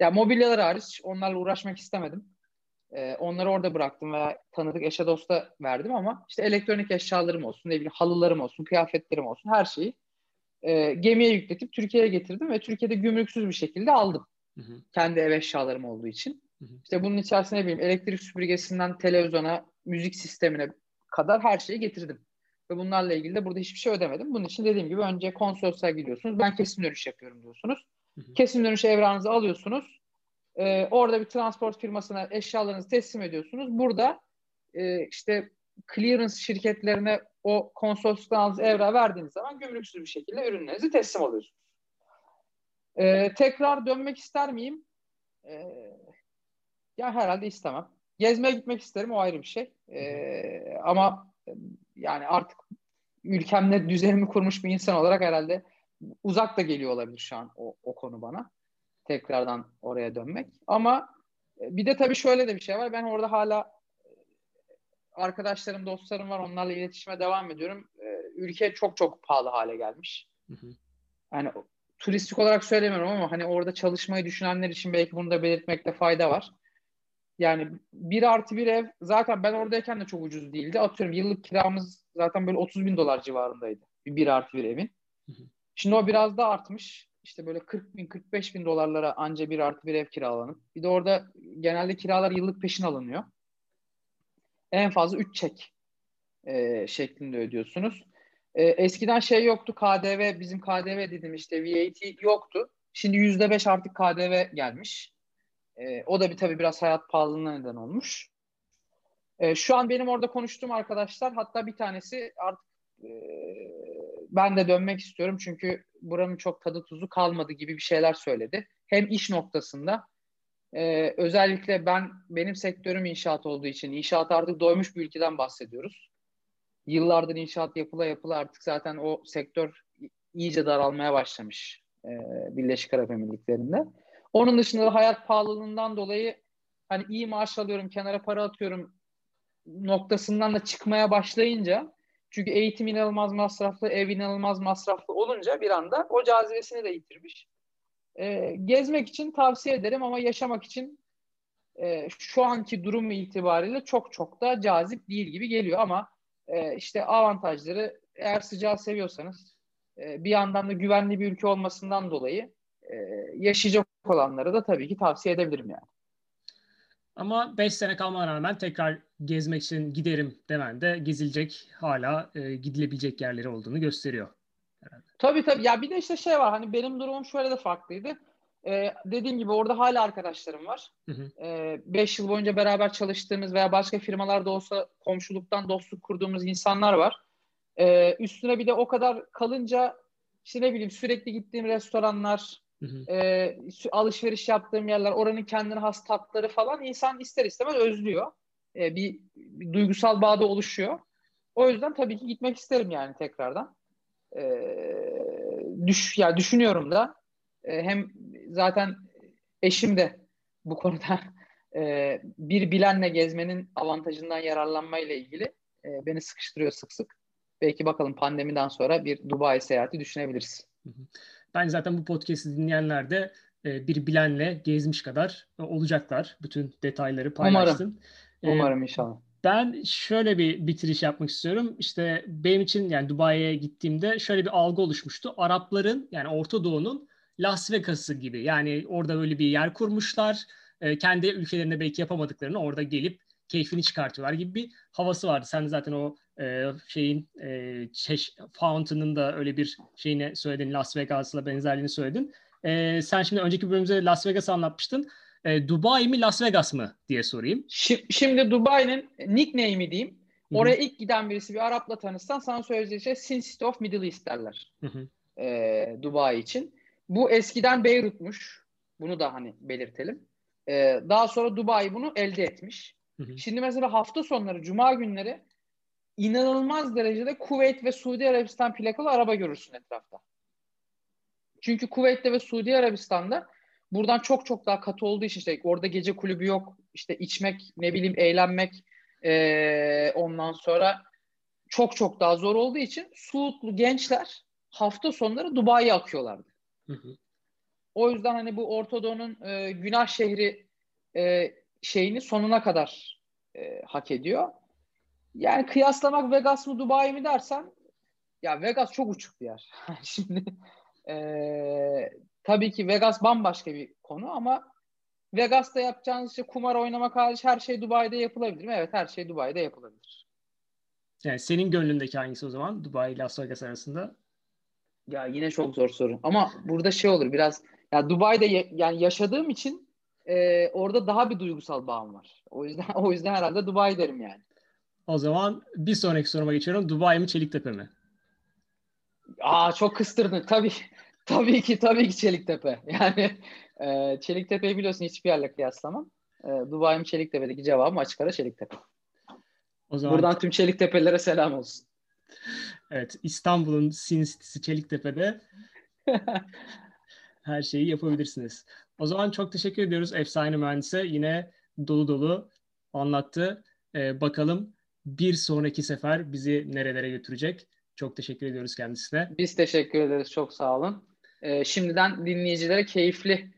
ya mobilyalar hariç onlarla uğraşmak istemedim. E, onları orada bıraktım veya tanıdık eşe dosta verdim ama işte elektronik eşyalarım olsun, ne bileyim halılarım olsun, kıyafetlerim olsun her şeyi e, gemiye yükletip Türkiye'ye getirdim ve Türkiye'de gümrüksüz bir şekilde aldım. Hı hı. Kendi ev eşyalarım olduğu için. Hı hı. İşte bunun içerisine ne bileyim elektrik süpürgesinden televizyona, müzik sistemine kadar her şeyi getirdim. Ve bunlarla ilgili de burada hiçbir şey ödemedim. Bunun için dediğim gibi önce konsolosluğa gidiyorsunuz. Ben kesin dönüş yapıyorum diyorsunuz. Hı hı. Kesin dönüş evrağınızı alıyorsunuz. Ee, orada bir transport firmasına eşyalarınızı teslim ediyorsunuz. Burada e, işte clearance şirketlerine o konsolosluktan aldığınız evrağı verdiğiniz zaman gümrüksüz bir şekilde ürünlerinizi teslim alıyorsunuz. Ee, tekrar dönmek ister miyim? Ee, ya herhalde istemem. Gezmeye gitmek isterim o ayrı bir şey. Ee, ama yani artık ülkemde düzenimi kurmuş bir insan olarak herhalde uzak da geliyor olabilir şu an o, o konu bana. Tekrardan oraya dönmek. Ama e, bir de tabii şöyle de bir şey var. Ben orada hala e, arkadaşlarım, dostlarım var. Onlarla iletişime devam ediyorum. E, ülke çok çok pahalı hale gelmiş. Hı hı. Yani turistik olarak söylemiyorum ama hani orada çalışmayı düşünenler için belki bunu da belirtmekte fayda var. Yani bir artı bir ev zaten ben oradayken de çok ucuz değildi. Atıyorum yıllık kiramız zaten böyle 30 bin dolar civarındaydı. Bir, artı bir evin. Şimdi o biraz da artmış. İşte böyle 40 bin 45 bin dolarlara anca bir artı bir ev kiralanıp. Bir de orada genelde kiralar yıllık peşin alınıyor. En fazla 3 çek e, şeklinde ödüyorsunuz. E, eskiden şey yoktu KDV bizim KDV dedim işte VAT yoktu. Şimdi %5 artık KDV gelmiş. E, o da bir tabii biraz hayat pahalılığına neden olmuş. E, şu an benim orada konuştuğum arkadaşlar hatta bir tanesi artık e, ben de dönmek istiyorum çünkü buranın çok tadı tuzu kalmadı gibi bir şeyler söyledi. Hem iş noktasında e, özellikle ben benim sektörüm inşaat olduğu için inşaat artık doymuş bir ülkeden bahsediyoruz. Yıllardır inşaat yapıla yapıla artık zaten o sektör iyice daralmaya başlamış e, Birleşik Arap Emirlikleri'nde. Onun dışında da hayat pahalılığından dolayı hani iyi maaş alıyorum, kenara para atıyorum noktasından da çıkmaya başlayınca çünkü eğitim inanılmaz masraflı, ev inanılmaz masraflı olunca bir anda o cazibesini de yitirmiş. E, gezmek için tavsiye ederim ama yaşamak için e, şu anki durumu itibariyle çok çok da cazip değil gibi geliyor ama e, işte avantajları eğer sıcağı seviyorsanız e, bir yandan da güvenli bir ülke olmasından dolayı e, yaşayacak olanları da tabii ki tavsiye edebilirim yani. Ama 5 sene kalmana rağmen tekrar gezmek için giderim demen de gezilecek hala e, gidilebilecek yerleri olduğunu gösteriyor. Herhalde. Tabii tabii. Ya bir de işte şey var hani benim durumum şöyle de farklıydı. Ee, dediğim gibi orada hala arkadaşlarım var. 5 ee, yıl boyunca beraber çalıştığımız veya başka firmalarda olsa komşuluktan dostluk kurduğumuz insanlar var. Ee, üstüne bir de o kadar kalınca işte ne bileyim sürekli gittiğim restoranlar, Hı hı. E, alışveriş yaptığım yerler, oranın kendine has tatları falan insan ister istemez özlüyor. E, bir, bir duygusal bağda oluşuyor. O yüzden tabii ki gitmek isterim yani tekrardan. E, düş, ya düşünüyorum da e, hem zaten eşim de bu konuda e, bir bilenle gezmenin avantajından yararlanmayla ilgili e, beni sıkıştırıyor sık sık. Belki bakalım pandemiden sonra bir Dubai seyahati düşünebiliriz. Bence zaten bu podcast'i dinleyenler de e, bir bilenle gezmiş kadar olacaklar. Bütün detayları paylaştın. Umarım. E, Umarım inşallah. Ben şöyle bir bitiriş yapmak istiyorum. İşte benim için yani Dubai'ye gittiğimde şöyle bir algı oluşmuştu. Arapların yani Orta Doğu'nun Las Vegas'ı gibi. Yani orada böyle bir yer kurmuşlar. E, kendi ülkelerinde belki yapamadıklarını orada gelip keyfini çıkartıyorlar gibi bir havası vardı. Sen de zaten o e, şeyin e, Çeş, Fountain'ın da öyle bir şeyini söyledin. Las Vegas'la benzerliğini söyledin. E, sen şimdi önceki bölümümüzde Las Vegas anlatmıştın. E, Dubai mi Las Vegas mı diye sorayım. Şimdi Dubai'nin nickname'i diyeyim. Oraya Hı-hı. ilk giden birisi bir Arap'la tanışsan sana söyleyeceği şey Sin City of Middle East derler. E, Dubai için. Bu eskiden Beyrut'muş. Bunu da hani belirtelim. E, daha sonra Dubai bunu elde etmiş. Hı-hı. Şimdi mesela hafta sonları, cuma günleri inanılmaz derecede Kuveyt ve Suudi Arabistan plakalı araba görürsün etrafta. Çünkü Kuveyt'te ve Suudi Arabistan'da buradan çok çok daha katı olduğu için işte orada gece kulübü yok. İşte içmek, ne bileyim eğlenmek ee, ondan sonra çok çok daha zor olduğu için Suudlu gençler hafta sonları Dubai'ye akıyorlardı. Hı hı. O yüzden hani bu Ortadoğu'nun e, günah şehri e, şeyini sonuna kadar e, hak ediyor. Yani kıyaslamak Vegas mı Dubai mi dersen ya Vegas çok uçuk bir yer. (laughs) Şimdi e, tabii ki Vegas bambaşka bir konu ama Vegas'ta yapacağınız işte kumar oynamak hariç her şey Dubai'de yapılabilir mi? Evet her şey Dubai'de yapılabilir. Yani senin gönlündeki hangisi o zaman Dubai ile Las Vegas arasında? Ya yine çok zor soru. Ama burada şey olur biraz ya Dubai'de yani yaşadığım için e, orada daha bir duygusal bağım var. O yüzden (laughs) o yüzden herhalde Dubai derim yani. O zaman bir sonraki soruma geçiyorum. Dubai mi Çeliktepe mi? Aa çok kıstırdın. Tabii tabii ki tabii ki Çeliktepe. (laughs) Yani e, Çeliktepe'yi biliyorsun hiçbir yerle kıyaslamam. E, Dubai mi Çeliktepe'deki cevabım açık ara Çeliktepe. O zaman Buradan tüm Çeliktepe'lere selam olsun. Evet, İstanbul'un Sin City'si Çeliktepe'de (laughs) her şeyi yapabilirsiniz. O zaman çok teşekkür ediyoruz efsane mühendise. Yine dolu dolu anlattı. Ee, bakalım bir sonraki sefer bizi nerelere götürecek. Çok teşekkür ediyoruz kendisine. Biz teşekkür ederiz. Çok sağ olun. Ee, şimdiden dinleyicilere keyifli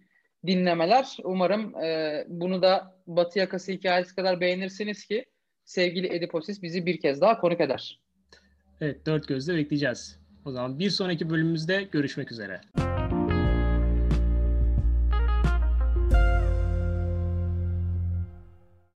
dinlemeler. Umarım e, bunu da Batı Yakası hikayesi kadar beğenirsiniz ki sevgili Ediposis bizi bir kez daha konuk eder. Evet dört gözle bekleyeceğiz. O zaman bir sonraki bölümümüzde görüşmek üzere.